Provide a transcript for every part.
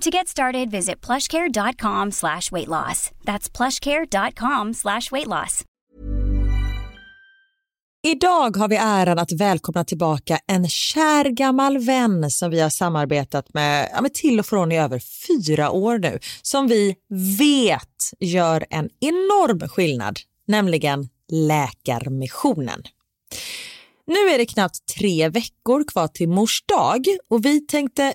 To get started, visit plushcare.com slash weight loss. That's plushcare.com slash weight loss. Idag har vi äran att välkomna tillbaka en kär gammal vän som vi har samarbetat med, ja, med till och från i över fyra år nu, som vi vet gör en enorm skillnad, nämligen Läkarmissionen. Nu är det knappt tre veckor kvar till mors dag och vi tänkte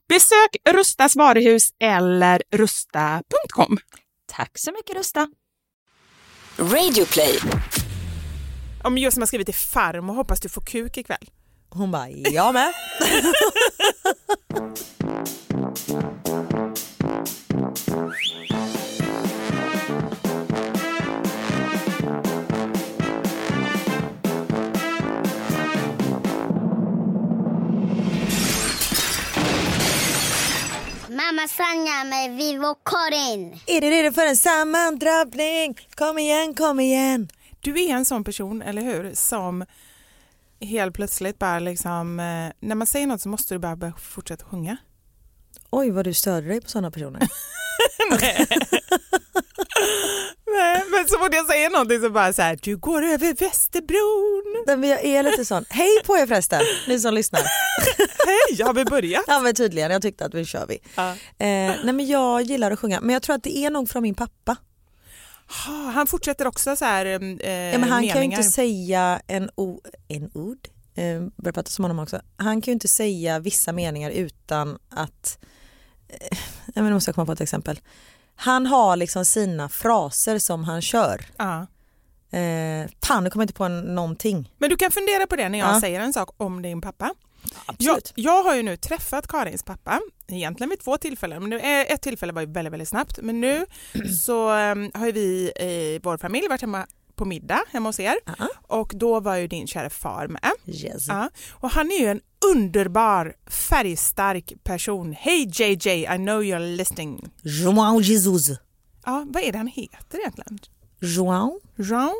Besök Rustas varuhus eller rusta.com. Tack så mycket Rusta. Radioplay. Om jag som har skrivit till farmor hoppas du får kuk ikväll. Hon bara, jag med. Mamma Sanja med Vivo Karin. Är du redo för en sammandrabbning? Kom igen, kom igen. Du är en sån person, eller hur, som helt plötsligt bara liksom, eh, när man säger något så måste du bara börja fortsätta sjunga. Oj, vad du störde dig på sådana personer. Nej, men så fort jag säger någonting så bara så här, du går över Västerbron. Nej, men jag är lite sån. Hej på er förresten, ni som lyssnar. Hej, har vi börjat? Ja men tydligen, jag tyckte att vi kör vi. Ja. Eh, nej men jag gillar att sjunga, men jag tror att det är nog från min pappa. Ha, Han fortsätter också så här eh, Ja, men han meningar. kan ju inte säga en, o- en ord, eh, börjar prata som honom också. Han kan ju inte säga vissa meningar utan att, eh, jag måste jag komma på ett exempel. Han har liksom sina fraser som han kör. Ja. Eh, fan, nu kommer jag inte på någonting. Men du kan fundera på det när jag Ja. säger en sak om din pappa. Jag, Absolut. jag har ju nu träffat Karins pappa, egentligen vid två tillfällen. Men eh, ett tillfälle var ju väldigt, väldigt snabbt. Men nu så eh, har ju vi i vår familj varit hemma på middag hemma hos er Ja. och då var ju din kära far med. Yes. Ja. Och han är ju en underbar färgstark person. Hej JJ, I know you're listening. João Jesus. Ja, vad är det han heter egentligen? João Jean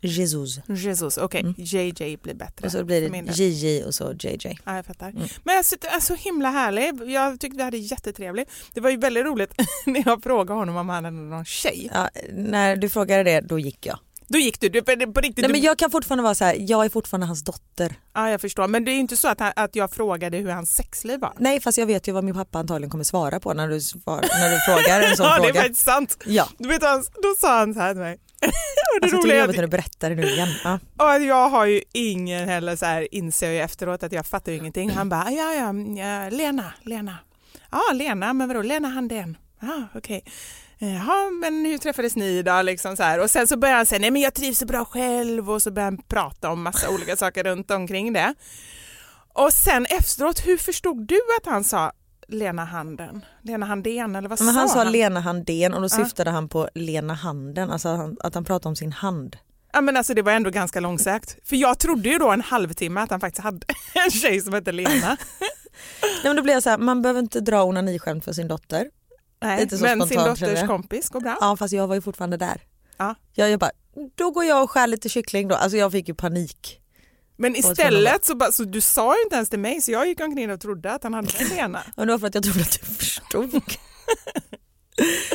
Jesus. Jesus, okej. JJ blir bättre. Och så blir det. JJ och så JJ. Ja, jag fattar. Men jag tyckte är så himla härlig. Jag tyckte vi hade jättetrevligt. Det var ju väldigt roligt när jag frågade honom om han hade någon tjej. Ja, när du frågade det, då gick jag. Då gick du, du på, riktigt. Nej, men jag kan fortfarande vara så här, jag är fortfarande hans dotter. Ja, jag förstår. Men det är inte så att, han, att jag frågade hur hans sexliv var. Nej, fast jag vet ju vad min pappa antagligen kommer svara på när du, svar, när du frågar en sån ja, det är fråga. faktiskt sant. Ja, Du vet, då sa han så här till mig. det alltså, roliga är jobbigt när att, du berättar det nu igen. Ja. och att jag har ju ingen heller så här, inser jag efteråt att jag fattar ju ingenting. Han bara, ja, ja, ja, Lena, Lena. Ja, Lena, men vadå, Lena Handén? Ja, okej. Jaha, men hur träffades ni då? Liksom så här. Och sen så börjar han säga, nej men jag trivs så bra själv och så börjar han prata om massa olika saker runt omkring det. Och sen efteråt, hur förstod du att han sa Lena Handen? Lena Handén eller vad Men han sa sa han? Lena Handén och då Ja. syftade han på Lena Handen, alltså han, att han pratade om sin hand. Ja, men alltså, det var ändå ganska långsökt. För jag trodde ju då en halvtimme att han faktiskt hade en tjej som hette Lena. Nej, men då blir jag så här, man behöver inte dra onaniskämt för sin dotter. Nej, men sin spontant, dotters tror jag. kompis går bra. Ja fast jag var ju fortfarande där. Ja. Jag, jag bara, då går jag och skär lite kyckling då. Alltså jag fick ju panik. Men istället så, bara, så du sa ju inte ens till mig så jag gick omkring och trodde att han hade en Lena. Och det var för att jag trodde att du förstod.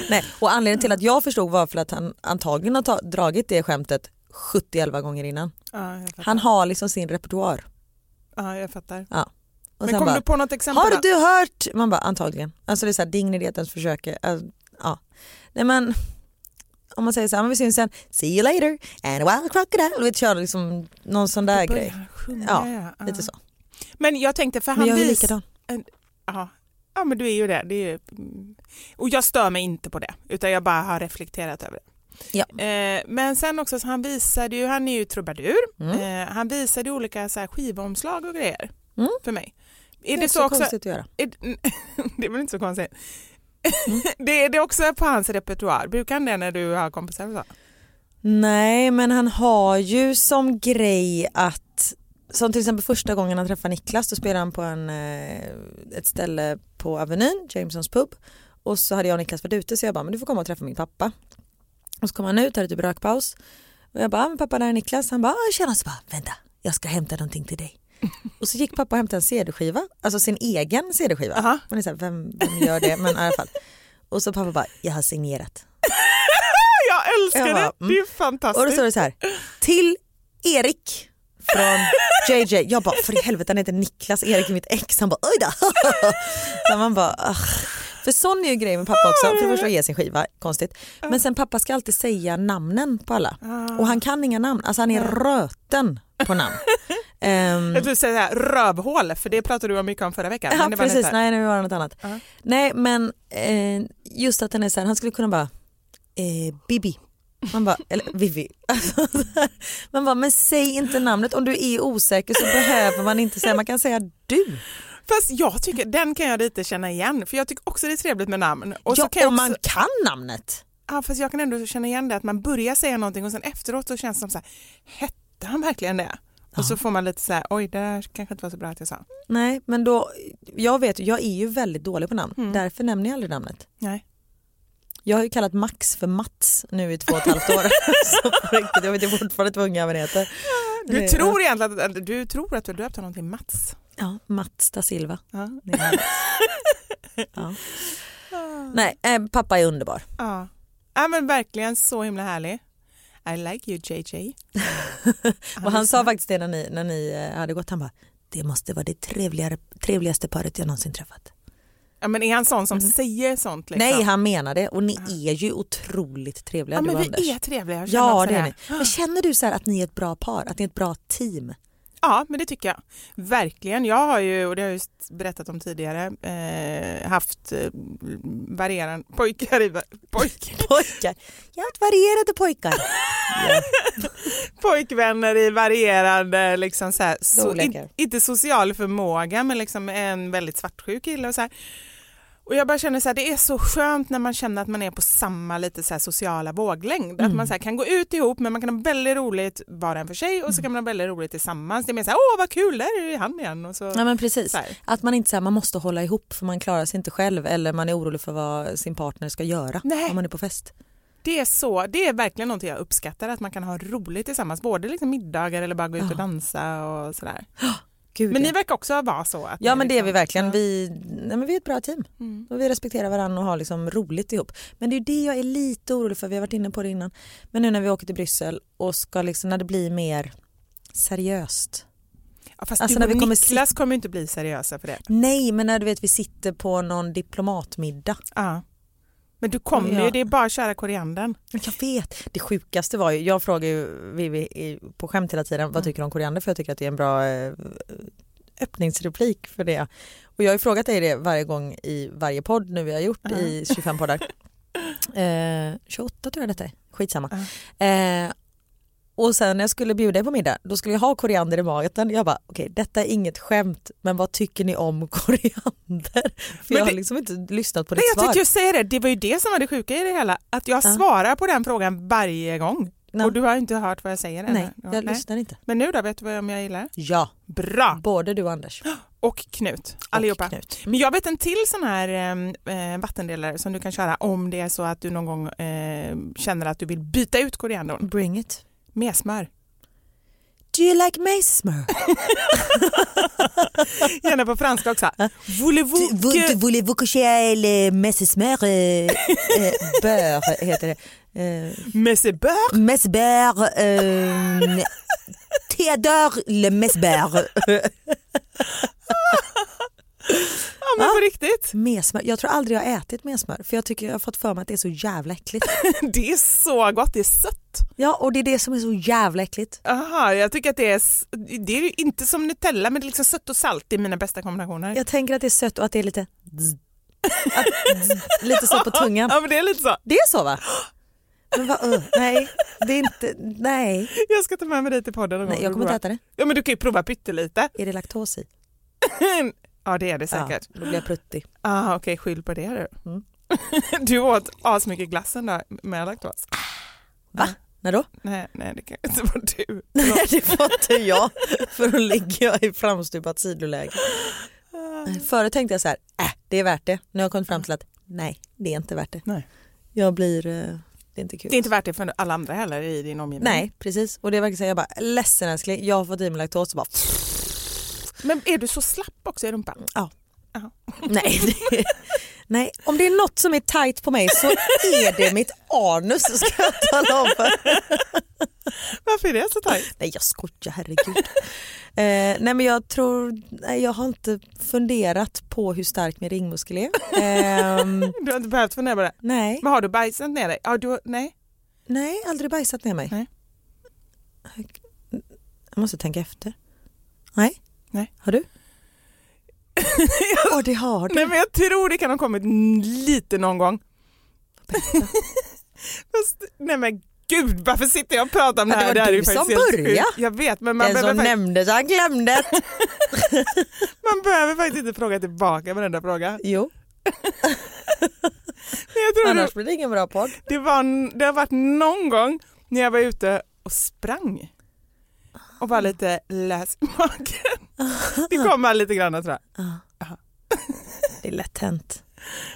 Nej, och anledningen till att jag förstod var för att han antagligen har dragit det skämtet 70-11 gånger innan. Ja. Han har liksom sin repertoar. Ja, jag fattar. Och Men kom bara, du på något exempel? Har du hört? Man bara antagligen. Alltså det är så här dignitetens försöker. Alltså, ja. Nej men om man säger så här, men vi syns sen, see you later and a wild crocodile. Vet köra liksom någon sån där grej. sjunga, Ja, ja. Lite så. Men jag tänkte för han Men jag är likadan. Ja. ja men du är ju det. det är, ju- och jag stör mig inte på det utan jag bara har reflekterat över det. Ja. Eh, men sen också så han visade ju, han är ju trubadur, Mm. eh, han visade olika så här, skivomslag och grejer Mm. för mig. Är Det det, är så, så också? konstigt att göra. Är, det är väl inte så konstigt? det, är det också på hans repertoar? Brukar han det när du har kompisar och så? Nej men han har ju som grej att som till exempel första gången han träffade Niklas då spelade han på en, eh, ett ställe på Avenyn, Jamesons pub och så hade jag och Niklas varit ute så jag bara men du får komma och träffa min pappa. Och så kom han ut, hade typ rökpaus och jag bara "Ah, men pappa där är Niklas. Han bara "Ah, tjena så bara vänta jag ska hämta någonting till dig. Och så gick pappa och hämtade en CD-skiva, alltså sin egen CD-skiva. Aha. Man är så här, vem, vem gör det? Men i alla fall. Och så pappa bara jag har signerat. Jag älskar Jag bara, det, det är fantastiskt. Och då står det så här, till Erik från JJ. Jag bara, för i helvete han heter Niklas, Erik är mitt ex. Han bara, oj då. Så man bara, "Ugh." För sån är ju grejen med pappa också, för det första ge sin skiva, konstigt. Men sen pappa ska alltid säga namnen på alla. Och han kan inga namn, alltså han är röten på namn. Ehm, Jag tror säga här, rövhål, för det pratade du mycket om förra veckan. Ja precis, lite- nej nu var det något annat. Ja. Nej men eh, just att den är så här, han skulle kunna bara eh, Bibi. Man bara, eller Vivi. Alltså, så här. man bara, men säg inte namnet. Om du är osäker så behöver man inte säga, man kan säga du. Fast jag tycker, den kan jag lite känna igen, för jag tycker också det är trevligt med namn. Och ja, kan om också, man kan namnet. ja, fast jag kan ändå känna igen det, att man börjar säga någonting och sen efteråt så känns det som så här, hette han verkligen det? Och så får man lite så här, oj det här kanske inte var så bra att jag sa. Nej men då, jag vet jag är ju väldigt dålig på namn, Mm. därför nämner jag aldrig namnet. Nej. Jag har ju kallat Max för Mats nu i två och ett halvt år. så riktigt, jag vet ju fortfarande inte vad ungjäveln heter. Du Det- tror egentligen att du tror att du döpt honom till Mats. Ja, Mats da Silva. Ja. Ja. Nej, eh, pappa är underbar. Ja. ja men verkligen så himla härlig. I like you JJ. Och han sa faktiskt det när ni, när ni eh, hade gått, han bara det måste vara det trevligare, trevligaste paret jag någonsin träffat. Ja, men är han sån som säger sånt? Liksom? Nej han menar det och ni är ju otroligt trevliga ja, du men vi Anders. är trevliga. Ja det är ni. Men känner du så att ni är ett bra par, att ni är ett bra team? Ja, men det tycker jag. Verkligen. Jag har ju, och det har jag just berättat om tidigare, eh, haft eh, varierande pojkar i, va- pojk, Pojkar, jag har haft varierade pojkar. Pojkvänner i varierande, liksom så här, so, in, inte social förmåga, men liksom en väldigt svartsjuk kille och så här. Och jag bara känner så här, det är så skönt när man känner att man är på samma lite så sociala våglängd. Att man så här kan gå ut ihop men man kan ha väldigt roligt var en för sig och så kan man ha väldigt roligt tillsammans. Det är mer så här, åh vad kul, där är han igen. Och så, Ja men precis. så. Att man inte så här, man måste hålla ihop för man klarar sig inte själv eller man är orolig för vad sin partner ska göra Nej. om man är på fest. Det är så, det är verkligen något jag uppskattar att man kan ha roligt tillsammans, både liksom middagar eller bara gå ut och dansa och sådär. Gud, Men ni verkar också vara så? Att Ja men det är liksom- vi verkligen. Ja. Vi, nej, men vi är ett bra team. Mm. Och vi respekterar varandra och har liksom roligt ihop. Men det är det jag är lite orolig för, vi har varit inne på det innan. Men nu när vi åker till Bryssel och ska liksom, när det blir mer seriöst. Ja, fast Alltså, du när och vi kommer Niklas kommer inte bli seriösa för det. Nej men när du vet vi sitter på någon diplomatmiddag. Ja. Men du kommer Ja. ju, det är bara att köra koriandern. Jag vet. Det sjukaste var ju, jag frågar ju Vivi på skämt hela tiden vad tycker du om koriander för jag tycker att det är en bra eh, öppningsreplik för det. Och jag har ju frågat dig det varje gång i varje podd nu vi har gjort i 25 poddar. Eh, 28 tror jag detta är, skitsamma. Eh, och sen när jag skulle bjuda er på middag då skulle jag ha koriander i maten. Jag bara okej detta är inget skämt men vad tycker ni om koriander? För jag har det- liksom inte lyssnat på Nej, ditt jag svar. tänkte just säga det, det var ju det som var det sjuka i det hela. Att jag Ja. svarar på den frågan varje gång. No. Och du har inte hört vad jag säger än? Nej, Ja, jag lyssnar inte. Men nu då, vet du vad om jag gillar? Ja, Bra! både du och Anders. Och Knut, allihopa. Och Knut. Men jag vet en till sån här eh, vattendelare som du kan köra om det är så att du någon gång eh, känner att du vill byta ut koriandern Bring it. Med smör. Do you like mace-smör? Gärna på franska också. Voulez-vous que... Voulez-vous que j'ai mace-smör? eh, Beurre heter det. Eh, Mais c'est beurre? Mesbär, eh, Theodore le Mesbär. Ja men på riktigt. Mesmör. Jag tror aldrig jag har ätit mesmör för jag tycker jag har fått för mig att det är så jävla äckligt. Det är så gott, det är sött. Ja och det är det som är så jävla äckligt. Aha, jag tycker att det är, det är inte som Nutella men det är liksom sött och salt, är mina bästa kombinationer. Jag tänker att det är sött och att det är lite att, lite så på tungan. Ja men det är lite så. Det är så va? Men vad, uh, nej, det är inte, nej. Jag ska ta med mig dig till podden någon nej gång. jag kommer inte äta det. Ja men du kan ju prova pyttelite. Är det laktos i? Ja det är det säkert. Ja, då blir jag pruttig. Ah, Okej, skyll på det du. Mm. Du åt asmycket glassen då med laktos. Va? När då? Nej, nej det kan inte vara du. Nej det får inte jag för då ligger jag i framstupat sidoläge. Förut tänkte jag så här, äh, det är värt det. Nu har jag kommit fram till att nej, det är inte värt det. Nej. Jag blir, eh, det är inte kul. Det är inte värt det för alla andra heller i din omgivning. Nej precis och det är verkligen så här, jag bara ledsen älskling, jag har fått i mig laktos och bara Men är du så slapp också i rumpan? nej. Det, nej, om det är något som är tight på mig så är det mitt anus ska jag tala om för. Varför är det så tajt? Nej jag skojar herregud. Eh, nej men jag tror, nej, jag har inte funderat på hur stark min ringmuskel är. Ehm, Du har inte behövt fundera på det. nej, Men har du bajsat ner dig? Ja, du, nej. nej aldrig bajsat ner mig. Nej. Jag måste tänka efter. Nej. Nej. Har du? Åh det har du. nej men jag tror det kan ha kommit lite någon gång. Fast, nej men gud varför sitter jag och pratar om det Ja, det här? var här är du som faktiskt började. Jag vet men man Den behöver, som fakt- nämnde så han glömde. man behöver faktiskt inte fråga tillbaka varenda fråga. jo, Men jag tror annars det, blir det ingen bra podd. det, var, det har varit någon gång när jag var ute och sprang och var lite lös i magen. Det kommer lite grann tror jag. Det är lätt hänt.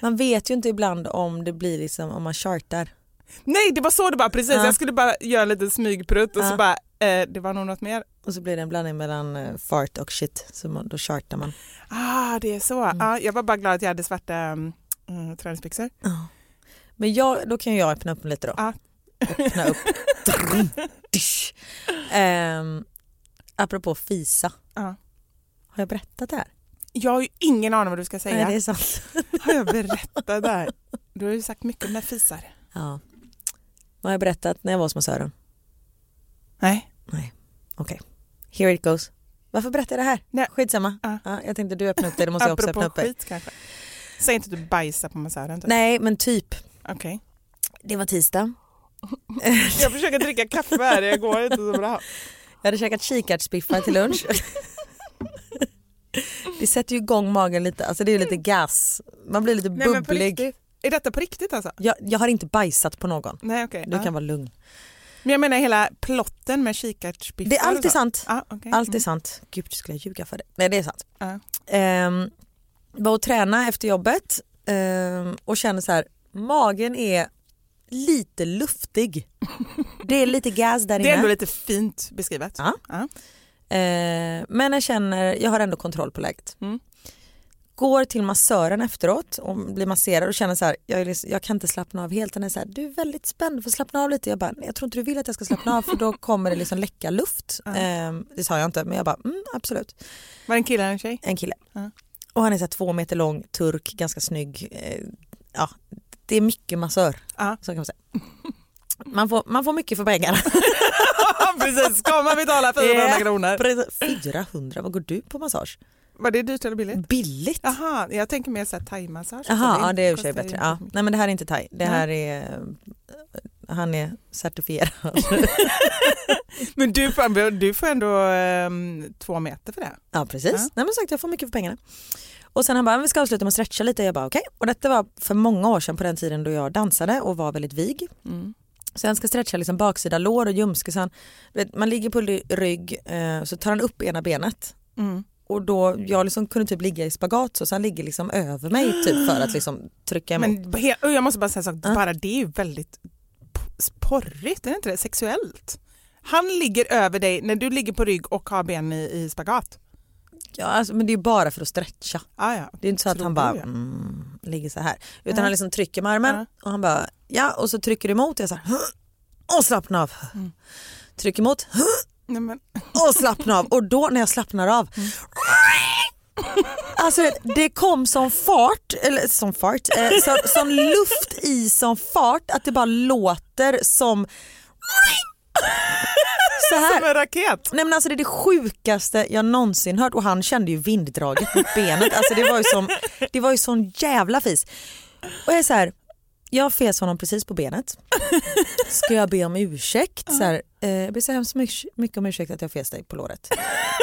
Man vet ju inte ibland om det blir liksom om man chartar. Nej det var så det var precis, Ja. jag skulle bara göra en liten smygprutt och Ja. så bara eh, det var nog något mer. Och så blir det en blandning mellan eh, fart och shit. Så man, då chartar man. Ah det är så. Mm. Ja, jag var bara glad att jag hade svarta um, träningsbyxor. Men jag, då kan jag öppna upp lite då. Ja. Öppna upp. Ehm, apropå fisa. Ja. Har jag berättat det här? Jag har ju ingen aning vad du ska säga. Nej, det är sant. Har jag berättat det här? Du har ju sagt mycket med fisar. Ja. Vad har jag berättat när jag var hos massören? Nej. Nej, okej. Here it goes. Varför berättar jag det här? Nej. Skitsamma. Ja. Ja, jag tänkte du öppnar upp det, då måste jag också öppna upp det. skit kanske. Säg inte att du bajsar på massören. Typ. Nej, men typ. Okej. Det var tisdag. Jag försöker dricka kaffe här, det går inte så bra. Jag hade käkat kikärtsbiffar till lunch. Det sätter ju igång magen lite, alltså det är lite gas. Man blir lite Nej, bubblig. Är detta på riktigt alltså? Jag, jag har inte bajsat på någon. Nej okej. Du Ja. kan vara lugn. Men jag menar hela plotten med kikärtsbiffar. Det är alltid sant. Ja, okej. Allt är Mm. sant. Gud, skulle jag ljuga för det? Nej, det är sant. Ja. Ehm, var och träna efter jobbet ehm, och känner så här, magen är lite luftig. Det är lite gas där Det är ändå inne. lite fint beskrivet. Ja. Ehm, men jag känner, jag har ändå kontroll på läget. Mm. Går till massören efteråt och blir masserad och känner så här, jag, liksom- jag kan inte slappna av helt. Den är så här, du är väldigt spänd, du får slappna av lite. Jag bara, "Nej, jag tror inte du vill att jag ska slappna av för då kommer det liksom läcka luft. Ja. Ehm, det sa jag inte men jag bara, mm, absolut. Var det en kille eller en tjej? En kille. Ja. Och han är så här två meter lång, turk, ganska snygg. Eh, ja, det är mycket massör, så kan man säga. Man får, man får mycket för pengarna. Precis, ska man betala 400 Ja. kronor? Precis. 400, vad går du på massage? Var det dyrt eller billigt? Billigt. Jaha, jag tänker mer såhär thaimassage. Jaha, ja, det är i och för sig bättre. Ja. Nej men det här är inte thai, det Nej. här är eh, han är certifierad. Men du får, du får ändå ehm, två meter för det. Ja precis. Ja. Nej, men sagt, jag får mycket för pengarna. Och sen han bara, vi ska avsluta med att stretcha lite. Jag bara okej. Och detta var för många år sedan på den tiden då jag dansade och var väldigt vig. Mm. Så han ska stretcha liksom baksida lår och ljumske. Så han, du vet, man ligger på rygg eh, så tar han upp ena benet Mm. och då, jag liksom kunde typ ligga i spagat så, så han ligger liksom över mig typ för att liksom trycka emot. Men jag måste bara säga en sak, bara det är ju väldigt porrigt, är det inte det? Sexuellt. Han ligger över dig när du ligger på rygg och har ben i, i spagat. Ja, alltså, men det är bara för att stretcha. Ah, ja. Det är inte så att han bara mm, ligger så här. Utan Ja. han liksom trycker med armen Ja. och han bara ja och så trycker emot. Jag så här, och slappna av. Mm. Trycker emot Nej, men, och slappna av. Och då när jag slappnar av Alltså det kom som fart, eller som fart, eh, som, som luft i som fart att det bara låter som så här. som en raket. Nej men alltså det är det sjukaste jag någonsin hört och han kände ju vinddraget mot benet. Alltså det var ju som, det var ju sån jävla fis. Och jag är så här, jag fes honom precis på benet. Ska jag be om ursäkt? Så här, eh, jag ber så hemskt mycket- om ursäkt att jag fes dig på låret.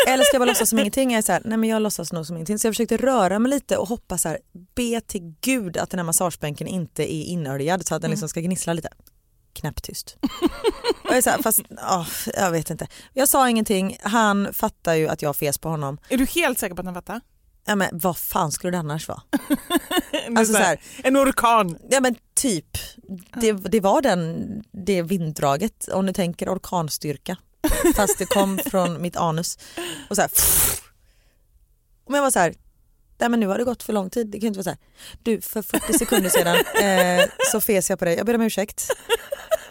Eller ska jag bara låtsas som ingenting? Jag är så här, nej men jag låtsas nog som ingenting. Så jag försökte röra mig lite och hoppas så här, be till gud att den här massagebänken inte är inördad så att den liksom ska gnissla lite. Knäpptyst. Och jag så här, fast åh, jag vet inte. Jag sa ingenting, han fattar ju att jag fes på honom. Är du helt säker på att han fattar? Ja, men vad fan skulle det annars vara? Alltså så här, En orkan. ja men typ, det, det var den, det vinddraget om du tänker orkanstyrka. Fast det kom från mitt anus. Och så här, och jag var så här, nej men nu har det gått för lång tid. Det kan ju inte vara så här, du för 40 sekunder sedan eh, så fes jag på dig, jag ber om ursäkt.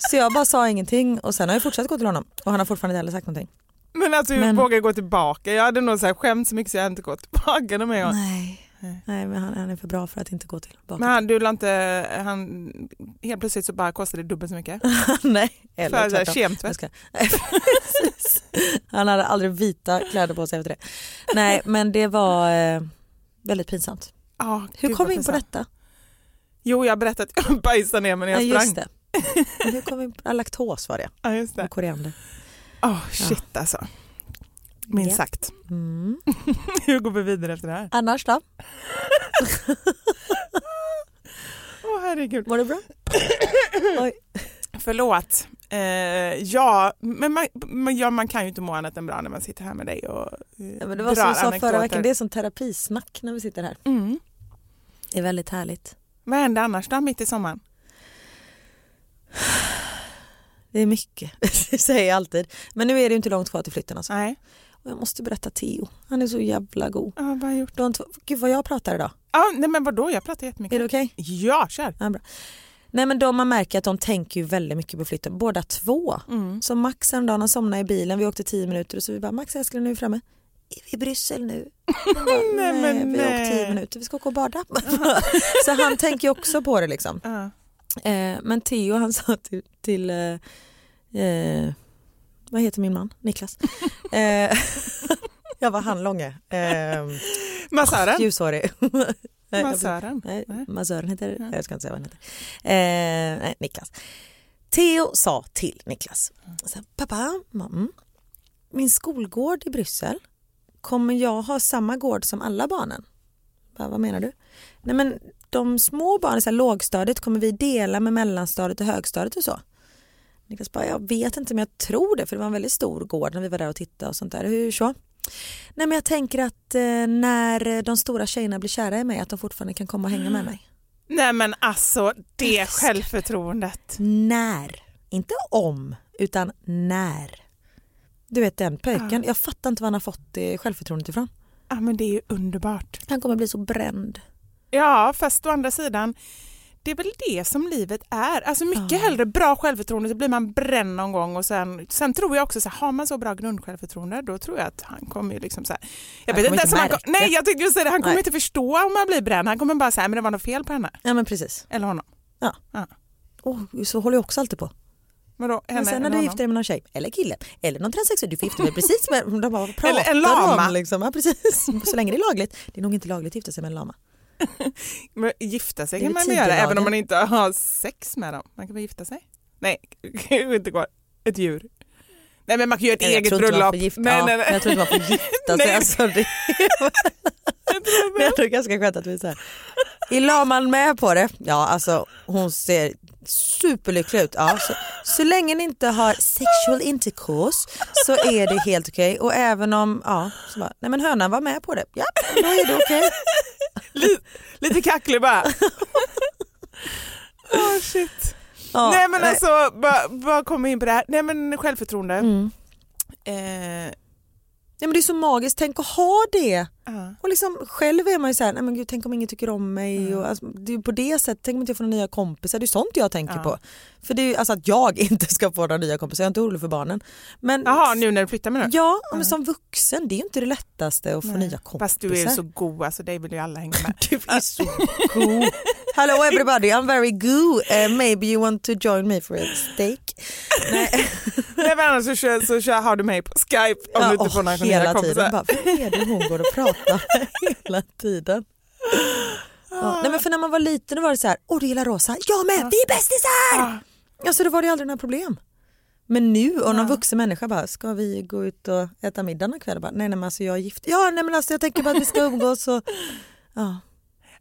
Så jag bara sa ingenting och sen har jag fortsatt gå till honom och han har fortfarande inte heller sagt någonting. Men alltså Men- jag vågar gå tillbaka. Jag hade nog så här skämt så mycket så jag hade inte gått tillbaka någon mer gång. Nej, nej men han, han är för bra för att inte gå tillbaka. Men han, du la inte, han, helt plötsligt så bara kostade det dubbelt så mycket. nej, För eller tvärtom. Jag kemtvätt. ska. Han hade aldrig vita kläder på sig efter det. Nej men det var eh, väldigt pinsamt. Ah, Hur kom vi in på detta? Jo jag berättade att jag bajsade ner mig när jag Ja, sprang. just det. Hur kom vi in på ja, laktos var det, Ja, just det. och koriander. Oh, shit alltså. Minst Ja. sagt. Mm. Hur går vi vidare efter det här? Annars då? Åh herregud. Var det bra? Oj. Förlåt. Eh, ja, men man, men ja, man kan ju inte må annat än bra när man sitter här med dig och eh, Ja, men det var som jag sa förra veckan, det är som terapisnack när vi sitter här. Mm. Det är väldigt härligt. Vad händer annars då mitt i sommaren? Det är mycket, det säger jag alltid. Men nu är det inte långt kvar till flytten alltså. Nej. Och jag måste berätta Theo, han är så jävla god. Ja, vad har jag gjort? Du gud vad jag pratar idag. Ah, nej men vadå, jag pratar jättemycket. Är det okej? Ja, kör. Ja, bra. Nej men de man märker att de tänker ju väldigt mycket på flytten, båda två. Mm. Så Max häromdagen han somnade i bilen, vi åkte tio minuter och så vi bara Max älskling nu är vi framme. Är vi i Bryssel nu? Bara, Nej, nej, men vi har nej." åkt tio minuter, vi ska åka och bada. så han tänker ju också på det liksom. Ja. Eh, men Theo han sa till, till eh, eh, vad heter min man? Niklas. Eh, jag var han långe. Eh, Massören. Nej, jag- Massören. Nej, massören heter Ja. Jag ska inte säga vad han heter. Eh, nej, Niklas. Theo sa till Niklas. Så här, Pappa, mam, min skolgård i Bryssel, kommer jag ha samma gård som alla barnen? Bara, vad menar du? Nej men de små barnen, så här, lågstadiet, kommer vi dela med mellanstadiet och högstadiet och så? Niklas bara, jag vet inte men jag tror det för det var en väldigt stor gård när vi var där och tittade och sånt där. Hur så? Nej men jag tänker att eh, när de stora tjejerna blir kära i mig att de fortfarande kan komma och hänga med mig. Nej men alltså det Älskar. självförtroendet. När, inte om, utan när. Du vet den pöjken, Ja. jag fattar inte var han har fått det självförtroendet ifrån. Ja men det är ju underbart. Han kommer bli så bränd. Ja fast å andra sidan det är väl det som livet är. Alltså mycket Ja. hellre bra självförtroende så blir man bränd någon gång och sen, sen tror jag också så här, har man så bra grundsjälvförtroende då tror jag att han kommer ju liksom så här, jag Han vet inte inte han. Nej jag tänkte just säga det, han kommer Nej. inte förstå om man blir bränd. Han kommer bara säga men det var något fel på henne Ja men precis. eller honom. Oh, så håller jag också alltid på. Vadå, henne Men sen när du gifter dig med någon tjej, eller kille, eller någon transsexuell, du får gifta dig precis med, de bara, pratar Eller en lama. Om, liksom? Ja precis, så länge det är lagligt. Det är nog inte lagligt att gifta sig med en lama. Gifta sig kan man väl göra även om man inte har sex med dem. Man kan väl gifta sig? Nej, kanske inte går. Ett djur. Nej men man kan göra ett jag eget bröllop. gifta, nej, ja, nej, men nej. Jag tror inte man får gifta sig. Alltså, det, men jag tror ganska skönt att vi här. Är laman med på det? Ja alltså hon ser superlycklig ut. Ja, så, Så länge ni inte har sexual intercourse så är det helt okej. Och även om, ja, så bara, nej men hönan var med på det, ja då är det okej. Lite, lite kacklig bara. oh, shit. Ja, nej men nej. alltså, bara, bara komma in på det här. Nej men självförtroende. Mm. Eh, Ja, men det är så magiskt, tänk att ha det. Ja. Och liksom, själv är man ju såhär, nej men gud tänk om ingen tycker om mig. Och, alltså, det är på det sättet, tänk om inte jag får några nya kompisar. Det är sånt jag tänker Ja. på. För det är ju alltså att jag inte ska få några nya kompisar, jag är inte orolig för barnen. Men Jaha, nu när du flyttar med nu? Ja, men som vuxen, det är ju inte det lättaste att få nya kompisar. Fast du är så god, alltså dig vill ju alla hänga med. Du är så god. Hello everybody, I'm very good. Uh, maybe you want to join me for a steak? Nej. Nej men annars så, kör, så kör, har du mig på Skype om du inte får några nya hela kompisar. tiden. Bara, vem är det hon går och pratar med hela tiden? Ja. Nej, men för när man var liten var det så här, åh du gillar rosa, jag med, vi är bästisar! Ja, så då var det aldrig några problem. Men nu om någon vuxen människa bara, ska vi gå ut och äta middag någon kväll? Bara, nej, nej men alltså jag är gift. Ja nej men alltså jag tänker bara att vi ska umgås och ja.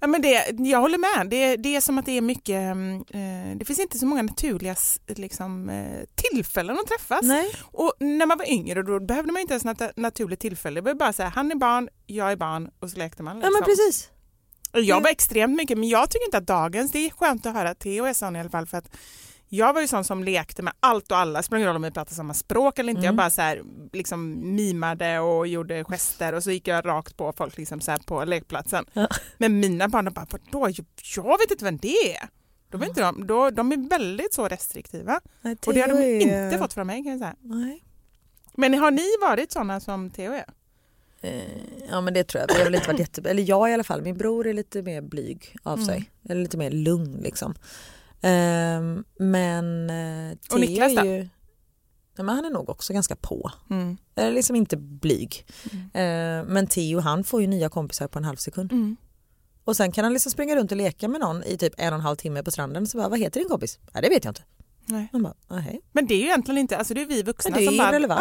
Ja, men det, jag håller med. Det, det är som att det är mycket, mm, eh, det finns inte så många naturliga liksom, eh, tillfällen att träffas. Nej. Och när man var yngre då behövde man inte ens något naturligt tillfälle. Det var bara så här, han är barn, jag är barn och så lekte man. ja Liksom. men precis. Och Jag var extremt mycket, men jag tycker inte att dagens, det är skönt att höra Theo är sån i alla fall för att jag var ju sån som lekte med allt och alla, ingen roll om vi pratar samma språk eller inte, jag bara så här, liksom mimade och gjorde gester och så gick jag rakt på folk liksom så på lekplatsen. Ja. Men mina barn de bara, vadå, jag vet inte vem det är. De är, inte de, då, de är väldigt så restriktiva Nej, och det har de är- inte fått från mig kan jag säga. Nej. Men har ni varit såna som Theo är? Eh, Ja men det tror jag. Vi har väl inte varit jätte... Eller jag i alla fall. Min bror är lite mer blyg av Mm. sig. Eller lite mer lugn liksom. Ehm, men eh, Theo Och Niklas då? är ju... Men han är nog också ganska på. Mm. Eller liksom inte blyg. Ehm, men Theo han får ju nya kompisar på en halv sekund. Mm. Och sen kan han liksom springa runt och leka med någon i typ en och en halv timme på stranden. Så bara, vad heter din kompis? Nej det vet jag inte. Nej. Man bara, nej. Men det är ju egentligen inte, alltså det är vi vuxna Men det som är bara... irrelevant.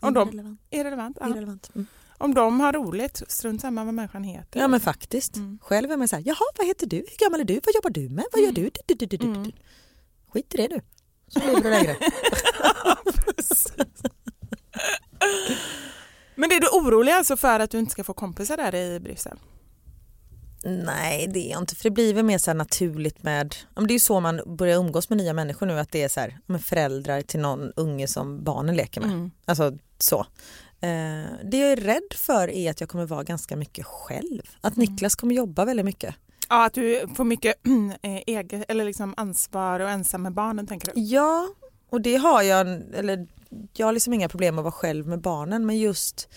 Ja, om de, Irrelevant. irrelevant. Ja. Irrelevant. Mm. Om de har roligt, strunt samma vad människan heter. Ja men faktiskt. Mm. Själv är man så här, jaha vad heter du, hur gammal är du, vad jobbar du med, vad gör du? Du, du, du, du, du, Mm. Skit i det du, så lever du längre. Men är du orolig alltså för att du inte ska få kompisar där i Bryssel? Nej det är jag inte för det blir väl mer så här naturligt med, det är ju så man börjar umgås med nya människor nu att det är så här, men föräldrar till någon unge som barnen leker med. Mm. Alltså så. Eh, det jag är rädd för är att jag kommer vara ganska mycket själv. Att Mm. Niklas kommer jobba väldigt mycket. Ja, att du får mycket eh, eget, eller liksom ansvar och ensam med barnen tänker du? Ja, och det har jag, eller jag har liksom inga problem att vara själv med barnen men just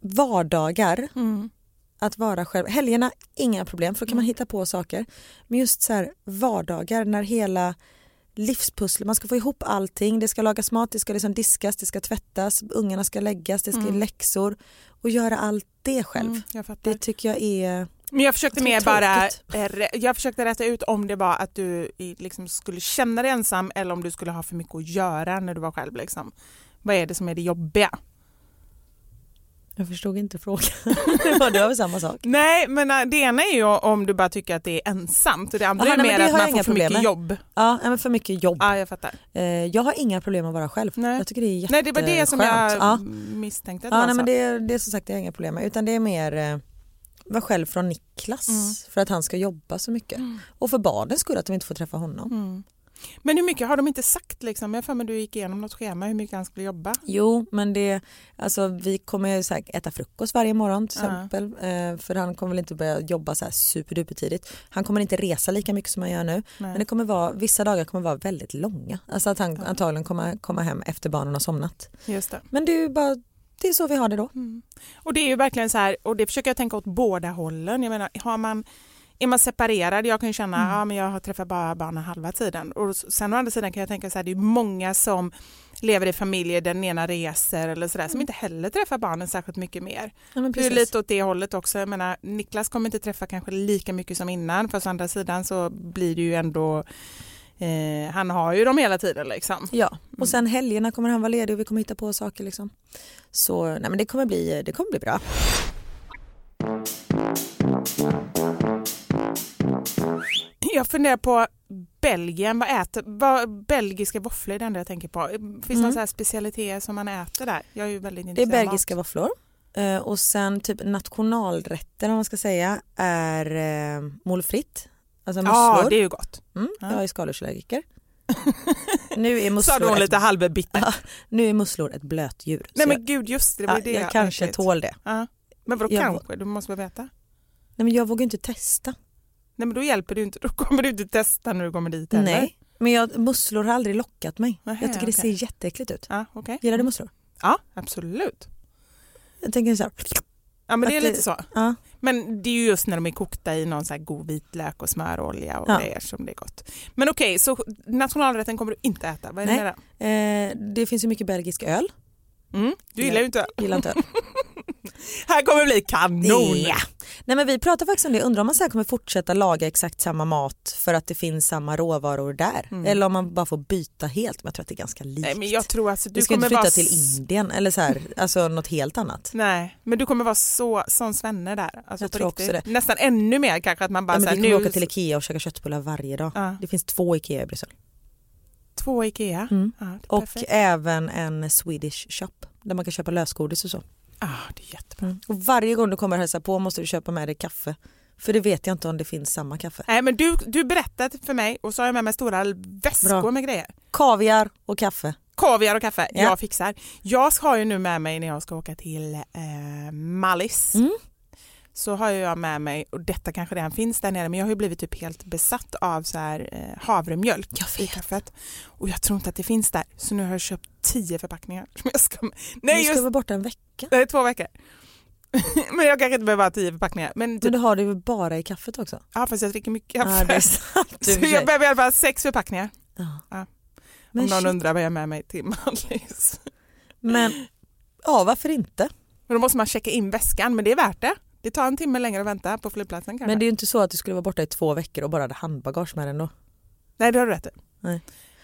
vardagar, Mm. att vara själv, helgerna inga problem för då kan man hitta på saker. Men just så här vardagar när hela livspusslet, man ska få ihop allting, det ska lagas mat, det ska liksom diskas, det ska tvättas, ungarna ska läggas, det ska Mm. läxor och göra allt det själv. Mm, jag fattar. Det tycker jag är, Men jag försökte mer bara, eh, jag försökte rätta ut om det var att du liksom skulle känna dig ensam eller om du skulle ha för mycket att göra när du var själv. Liksom. Vad är det som är det jobbiga? Jag förstod inte frågan. var det väl samma sak. Nej, men äh, det ena är ju om du bara tycker att det är ensamt och det andra Aha, är mer att man får för mycket med. jobb. Ja, men för mycket jobb. Ja, jag fattar. Eh, jag har inga problem att vara själv. Nej. Jag tycker det är jätteskönt. Nej, det var det som jag Ja. misstänkte att Ja, nej, men det, det är som sagt det har jag inga problem med utan det är mer eh, vara själv från Niklas Mm. för att han ska jobba så mycket. Och för barnens skull att de inte får träffa honom. Mm. Men hur mycket har de inte sagt? Liksom? Jag för mig du gick igenom något schema hur mycket han skulle jobba. Jo, men det, alltså, vi kommer så här, äta frukost varje morgon till exempel. Eh, för han kommer väl inte börja jobba så här superduper tidigt. Han kommer inte resa lika mycket som han gör nu. Nej. Men det kommer vara, vissa dagar kommer vara väldigt långa. Alltså att han antagligen kommer komma hem efter barnen har somnat. Just det. Men det är ju bara, det är så vi har det då. Mm. Och det är ju verkligen så här, och det försöker jag tänka åt båda hållen. Jag menar, har man, är man separerad, jag kan känna Mm. ja, men jag har träffat bara barnen halva tiden. Och sen å andra sidan kan jag tänka så här, det är många som lever i familjer där den ena reser eller sådär som inte heller träffar barnen särskilt mycket mer. Mm. Ja, Det är lite åt det hållet också. Jag menar, Niklas kommer inte träffa kanske lika mycket som innan fast å andra sidan så blir det ju ändå eh, han har ju dem hela tiden liksom. Ja, och sen helgerna kommer han vara ledig och vi kommer hitta på saker liksom. Så nej men det kommer bli, det kommer bli bra. Jag funderar på Belgien, vad äter, vad, belgiska våfflor är det enda jag tänker på. Finns det Mm. här specialiteter som man äter där? Jag är ju väldigt Det är intresserad belgiska våfflor. Eh, och sen typ nationalrätten om man ska säga är eh, moules frites. Alltså Ja, musslor. det är ju gott. mm, ja. Jag är skaldjursallergiker. nu, är Sa du musslor hon lite halvbitter? Ja, nu är musslor ett blötdjur. Nej men gud just det, det var jag, ju det ja, jag kanske ätit. tål det. Ja. Men vadå Jag- kanske? Du måste väl veta? Nej men jag vågar inte testa. Nej men då hjälper det inte, då kommer du inte testa när du kommer dit heller. Nej. Men jag, musslor har aldrig lockat mig. Nähä, jag tycker det ser jätteäckligt ut. Ja, okej. Gillar du musslor? Ja, absolut. Jag tänker så här, Ja men det är det- lite så. ja. Men det är ju just när de är kokta i någon så här god vitlök och smörolja och Ja. grejer som det är gott. Men okej, så nationalrätten kommer du inte äta. Vad är det Nej. det? eh, det finns ju mycket belgisk öl. Mm, du gillar ju inte öl. Gillar inte öl. Här kommer bli kanon! Ja. Nej men vi pratar faktiskt om det, undrar om man så kommer fortsätta laga exakt samma mat för att det finns samma råvaror där. Mm. Eller om man bara får byta helt, men jag tror att det är ganska likt. Nej men jag tror alltså du du ska kommer inte flytta vara... till Indien eller så här, alltså något helt annat. Nej, men du kommer vara så som svenne där. Alltså Jag tror riktigt. också det. Nästan ännu mer kanske att man bara Ja, men vi kommer nu... åka till Ikea och käka köttbullar varje dag. Ja. Det finns två Ikea i Bryssel. Två Ikea. Mm. Ja, Och även en Swedish shop där man kan köpa lösgodis och så. Ah, det är jättebra. Och varje gång du kommer och hälsa på måste du köpa med dig kaffe. För det vet jag inte om det finns samma kaffe. Nej men du, du berättade för mig och så har jag med mig stora väskor Bra. med grejer. Kaviar och kaffe. Kaviar och kaffe, Ja. jag fixar. Jag har ju nu med mig när jag ska åka till eh, Mallis. Mm. Så har jag med mig, och detta kanske redan finns där nere, men jag har ju blivit typ helt besatt av så här, eh, havremjölk i kaffet. Och jag tror inte att det finns där, så nu har jag köpt tio förpackningar. Som jag ska, Nej, nej, du ska just vara borta en vecka. är två veckor. men jag kanske inte behöver ha tio förpackningar. Men Men typ, du har det ju bara i kaffet också. ja, fast jag dricker mycket Ja, kaffe. det är sant. så jag behöver i alla fall sex förpackningar. Ja. Ja. Men, om någon shit. undrar vad jag har med mig till Mallis. men ja, varför inte? Men då måste man checka in väskan, men det är värt det. Det tar en timme längre att vänta på flygplatsen kanske. Men det är ju inte så att du skulle vara borta i två veckor och bara hade handbagage med dig ändå. Nej, det har du rätt i. Nej.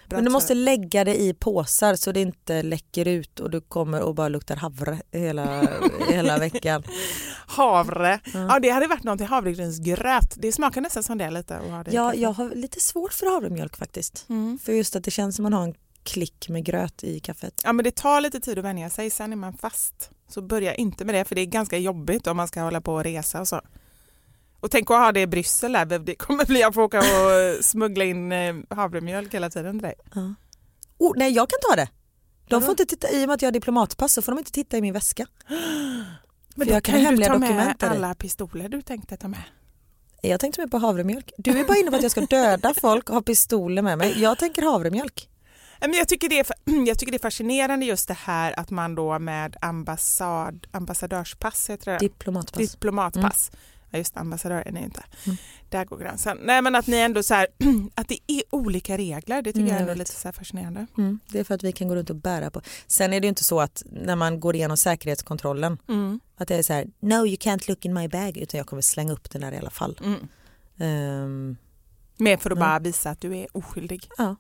Bra Men du måste lägga det i påsar så det inte läcker ut och du kommer och bara luktar havre hela, hela veckan. Havre. Ja. Ja, det hade varit något till havregrynsgröt. Det smakar nästan som det lite. Det Ja, jag har lite svårt för havremjölk faktiskt. Mm. För just att det känns som man har en klick med gröt i kaffet. ja, men det tar lite tid att vänja sig. Sen är man fast. Så börja inte med det, för det är ganska jobbigt om man ska hålla på och resa och så. Och tänk att ha det i Bryssel där. Det kommer bli att få åka och smuggla in eh, havremjölk hela tiden till dig. Ja. Oh, nej, jag kan ta det. De får inte titta, I och med att jag har diplomatpass så får de inte titta i min väska. Men då jag kan kan du ta med alla pistoler du tänkte ta med. Jag tänkte mer på havremjölk. Du är bara inne på att jag ska döda folk och ha pistoler med mig. Jag tänker havremjölk. Jag, tycker det är, jag tycker det är fascinerande just det här att man då med ambassad, ambassadörspass, heter det? Diplomatpass. diplomatpass. Ja, just ambassadör är inte. Mm. Där går gränsen. Nej men att ni ändå så här, att det är olika regler, det tycker Mm, jag jag är lite så här fascinerande. Mm, det är för att vi kan gå runt och bära på. Sen är det ju inte så att när man går igenom säkerhetskontrollen Mm. att det är så här no you can't look in my bag utan jag kommer slänga upp den där i alla fall. Mm. Ehm, Mer för att Mm. bara visa att du är oskyldig. ja.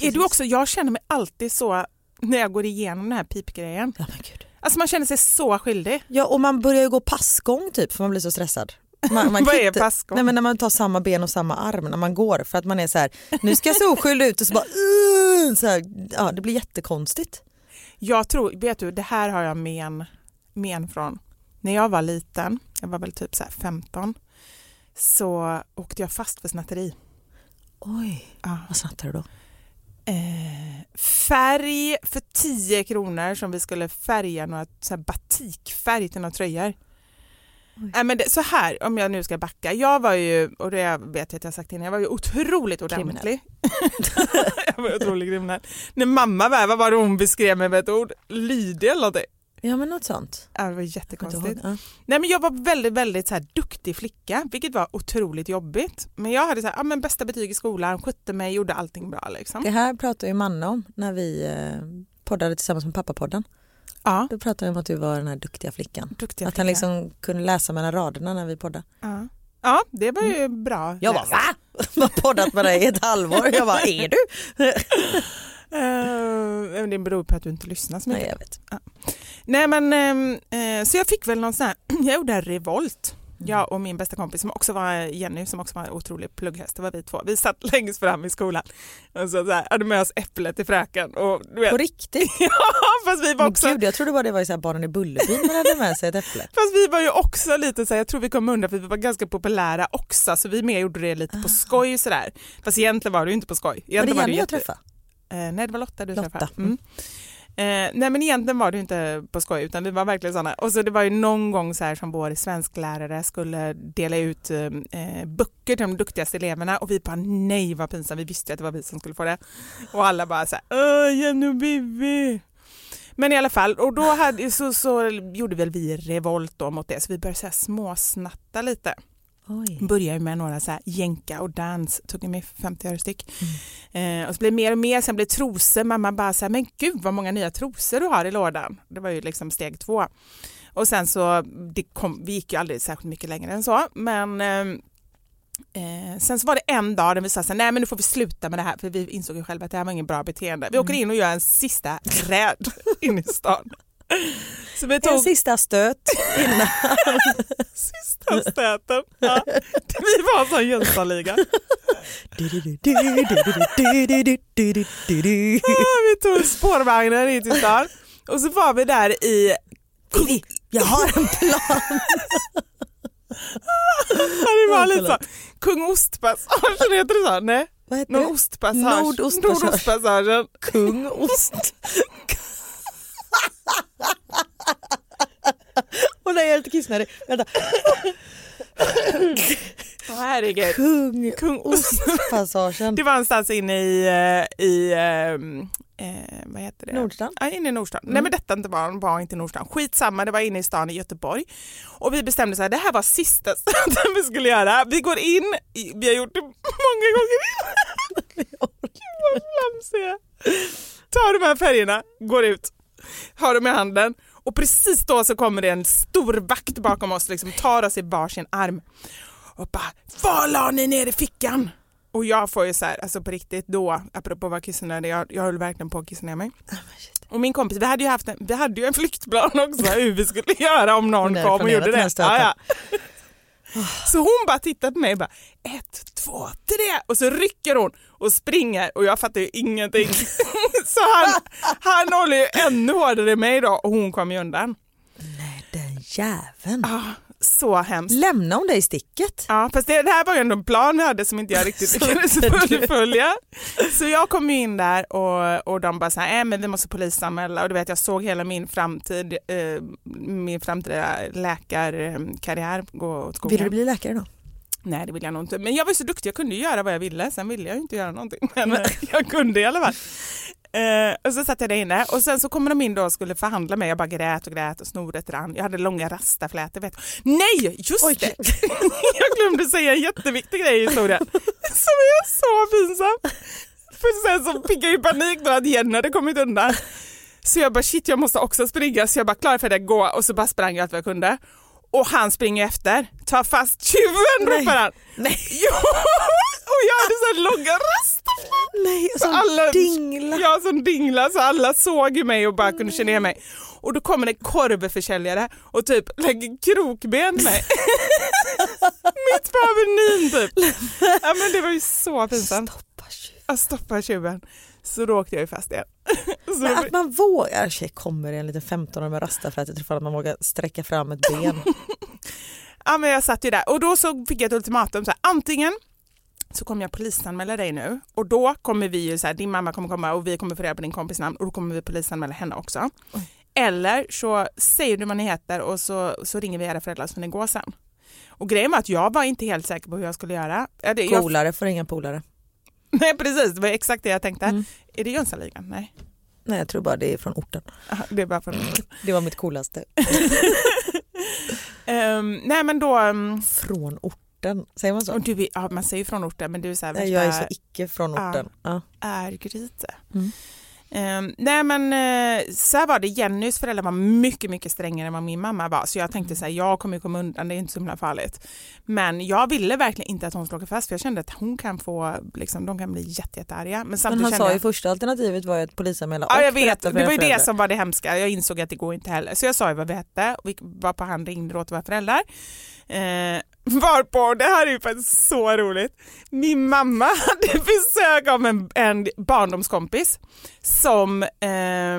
Är du också, jag känner mig alltid så när jag går igenom den här pipgrejen. Ja, men gud. Alltså man känner sig så skyldig. ja och man börjar ju gå passgång typ för man blir så stressad. Man, man Vad är inte- passgång? Nej, men när man tar samma ben och samma arm när man går för att man är så här nu ska jag se oskyldig ut och så bara uh, så här, ja det blir jättekonstigt. Jag tror, vet du, det här har jag men, men från. När jag var liten, jag var väl typ så här 15, så åkte jag fast för snatteri. Oj, Ja. vad snattade du då? Eh, färg för 10 kronor som vi skulle färga några så här batikfärg till några tröjor. Nej, men det, så här, om jag nu ska backa. Jag var ju, och det vet jag att jag sagt innan, jag var ju otroligt ordentlig. jag var otroligt kriminell. När mamma var vad var det hon beskrev mig med ett ord? Lydig eller någonting. Ja men något sånt. Ja, det var jättekonstigt. Ja. Nej, men jag var väldigt, väldigt så här, duktig flicka, vilket var otroligt jobbigt. Men jag hade så här, ja, men bästa betyg i skolan, skötte mig, gjorde allting bra. Liksom. Det här pratade ju Manne om när vi eh, poddade tillsammans med pappapodden. Ja, Då pratade han om att du var den här duktiga flickan. duktiga att han flicka. liksom kunde läsa mellan raderna när vi poddade. Ja. ja, det var ju bra. Jag bara va? Jag har poddat med dig i ett halvår. Jag bara är du? Eh, men det beror på att du inte lyssnar så mycket. Nej jag vet. Nej men ehm, eh, så jag fick väl någon sån här, jag gjorde en revolt. Jag och min bästa kompis som också var Jenny som också var en otrolig plugghäst, det var vi två. Vi satt längst fram i skolan och så, så här, hade med oss äpple till fröken. Och, du vet, På riktigt? ja, fast vi var Men också gud, jag trodde bara det var så här barnen i Bullerbyn man hade med sig ett äpple. Fast vi var ju också lite så här, jag tror vi kom undan för vi var ganska populära också så vi med gjorde det lite på skoj sådär. Fast egentligen var det ju inte på skoj. Var det Egentligen Jenny ju jag jätte- träffade? Eh, nej det var Lotta du Lotta. träffade. Mm. Eh, nej men egentligen var det inte på skoj utan vi var verkligen sådana. Och så det var ju någon gång så här som vår svensklärare skulle dela ut eh, böcker till de duktigaste eleverna och vi bara nej vad pinsamt, vi visste ju att det var vi som skulle få det. Och alla bara så här, Jenny och Bibi. Men i alla fall, och då hade, så, så gjorde väl vi revolt då mot det så vi började så här småsnatta lite Oj. började med några så här jänka och dans, tog mig 50 öre styck. Eh, och så blev det mer och mer, sen blev det trosor, mamma bara så här, men gud vad många nya trosor du har i lådan. Det var ju liksom steg två. Och sen så, det kom, vi gick ju aldrig särskilt mycket längre än så, men eh, Eh, sen så var det en dag där vi sa så här, nej men nu får vi sluta med det här för vi insåg ju själva att det här var ingen bra beteende. Vi åker in och gör en sista räd in i stan. Så vi En tog sista stöt innan. sista stöten. Ja. Vi var en sån Jönssonliga. Vi tog spårvagnen in till stan och så var vi där i... Jag har en plan. Det var lite så. Kung Ostpassagen, heter det så? Nej, Vad heter någon det? ostpassage. Nordostpassage. Nordostpassagen. Kung Ost. Och nej, jag är lite kissnödig. Vänta. Åh, herregud. Kung Kung Ost. Ostpassagen. Det var någonstans inne i, eh, i ehm, eh, vad heter det? Nordstan? Ja, inne i Nordstan. Nej men detta inte var, var inte Nordstan. Skitsamma, det var inne i stan i Göteborg. Och vi bestämde så här, det här var sista stöten vi skulle göra. Vi går in, vi har gjort det många gånger innan. Gud vad flamsig jag är. Tar de här färgerna, går ut, har dem i handen och precis då så kommer det en stor vakt bakom oss, liksom tar oss i varsin arm och bara “Vad la ni ner i fickan?” Och jag får ju så här, alltså på riktigt då, apropå vara kissnödig, jag, jag höll verkligen på att kissa ner mig. Och min kompis, vi hade ju, haft en, vi hade ju en flyktplan också hur vi skulle göra om någon kom och gjorde det. Ja, ja. Så hon bara tittar på mig och bara ett, två, tre och så rycker hon och springer och jag fattar ju ingenting. så han, han håller ju ännu hårdare än mig då och hon kommer ju undan. Nej, den jäveln. Ah, så hemskt. Lämnar hon dig i sticket? Ja, fast det, det här var ju ändå en plan vi hade som inte jag riktigt lyckades fullfölja. Så jag kom in där och, och de bara så här, äh, men vi måste polisanmäla och du vet jag såg hela min framtid, eh, min framtida läkarkarriär gå åt skogen. Vill du bli läkare då? Nej det vill jag nog inte. Men jag var så duktig, jag kunde göra vad jag ville. Sen ville jag inte göra någonting. Men eh, jag kunde i alla fall. Eh, och så satt jag där inne och sen så kommer de in då och skulle förhandla med Jag bara grät och grät och snoret rann. Jag hade långa rastaflätor. Vet. du. Nej, just Oj. det! jag glömde säga en jätteviktig grej i historien som är så pinsam. För sen så fick jag ju panik då att Jenny hade kommit undan. Så jag bara shit jag måste också springa så jag bara klar för det gå och så bara sprang jag allt vad jag kunde. Och han springer efter, tar fast tjuven ropar han. Nej. Jo! Och jag hade så här långa. Nej, Så som alla- dingla. Ja, som dingla så alla såg ju mig och bara kunde känna igen mig. Och då kommer en korvförsäljare och typ lägger krokben mig. Mitt på Avenyn typ. Ja men det var ju så pinsamt. Stoppa tjuv. Att stoppa tjuven. Så då åkte jag ju fast igen. Men att man vågar, tjej kommer en liten 15 med rastaflätor ifall att man vågar sträcka fram ett ben. ja men jag satt ju där och då så fick jag ett ultimatum så här, antingen så kommer jag polisanmäla dig nu och då kommer vi ju så här, din mamma kommer komma och vi kommer få reda på din kompis namn och då kommer vi polisanmäla henne också. Eller så säger du vad ni heter och så, så ringer vi era föräldrar så får ni gå sen. Och grejen var att jag var inte helt säker på hur jag skulle göra. Jag, Polare får inga polare. nej precis, det var exakt det jag tänkte. Mm. Är det Jönssonligan? Nej, Nej jag tror bara det är från orten. Aha, det är bara från... Det var mitt coolaste. Ehm, nej men då, um, Från orten, säger man så? och du är, ja, man säger från orten men du är så här Nej, jag är så icke från orten. Ja. Örgryte. Mm. Ehm, nej men eh, så var det, Jennys föräldrar var mycket mycket strängare än vad min mamma var så jag tänkte så här, jag kommer komma undan, det är inte så himla farligt. Men jag ville verkligen inte att hon skulle åka fast för jag kände att hon kan få, liksom, de kan bli jätte, jättearga. Men Men han kände sa ju första alternativet var ju att polisanmäla Ja och jag vet, det var ju det som var det hemska. Jag insåg att det går inte heller. Så jag sa ju vad vi hette och vi var på han ringde åt våra föräldrar. Eh, varpå, det här är ju faktiskt så roligt, min mamma hade besök av en, en barndomskompis som, eh,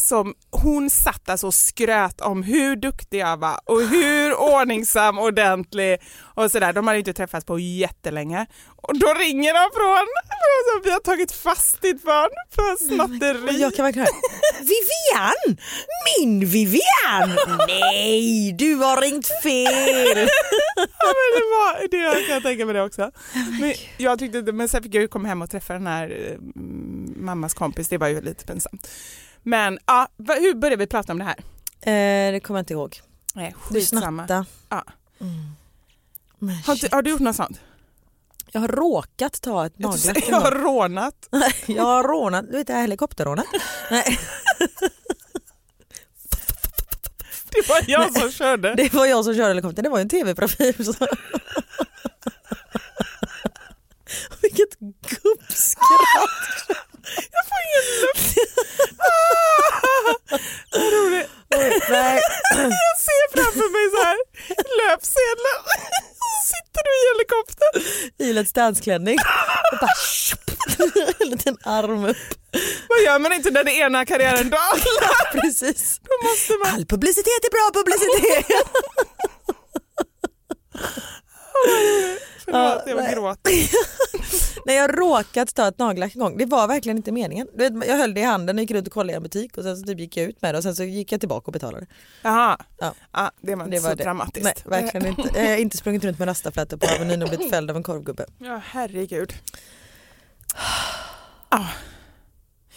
som hon satt alltså och skröt om hur duktig jag var och hur ordningsam, ordentlig och sådär. De hade inte träffats på jättelänge. Och då ringer de från, alltså, vi har tagit fast ditt barn för snatteri. jag kan verkligen Vivian! Min Vivian! Nej, du har ringt fel! Ja, men det var det jag kan tänka mig det också. Men, jag tyckte, men sen fick jag ju komma hem och träffa den här eh, mm, mammas kompis, det var ju lite pinsamt. Men ja, hur började vi prata om det här? Eh, det kommer jag inte ihåg. Nej, Du skitsamma. snatta. Ja. Mm. Har, du, har du gjort något sånt? Jag har råkat ta ett nagellack jag har rånat. Jag har rånat, du vet det här helikopterrånet? Nej, Det var jag som körde. det var jag som körde helikoptern, det var ju en tv-profil. Vilket gubbskratt. Jag får ingen luft. Ah, vad roligt. Nej. Jag ser framför mig så här löpsedeln. Sitter du i helikoptern. I Let's Dance-klänning. Och bara. En liten arm upp. Vad gör man inte när det ena karriären dalar? Precis. Då måste man... All publicitet är bra publicitet. Förlåt, jag nej. gråter. Nej jag råkat ta ett nagellack en gång. Det var verkligen inte meningen. Jag höll det i handen och gick runt och kollade i en butik och sen så typ gick jag ut med det och sen så gick jag tillbaka och betalade. Jaha, Ja. ja. det var inte Det var så det. dramatiskt. Nej verkligen inte. Jag har inte sprungit runt med rastaflätor på Avenyn och blivit fälld av en korvgubbe. Ja, herregud.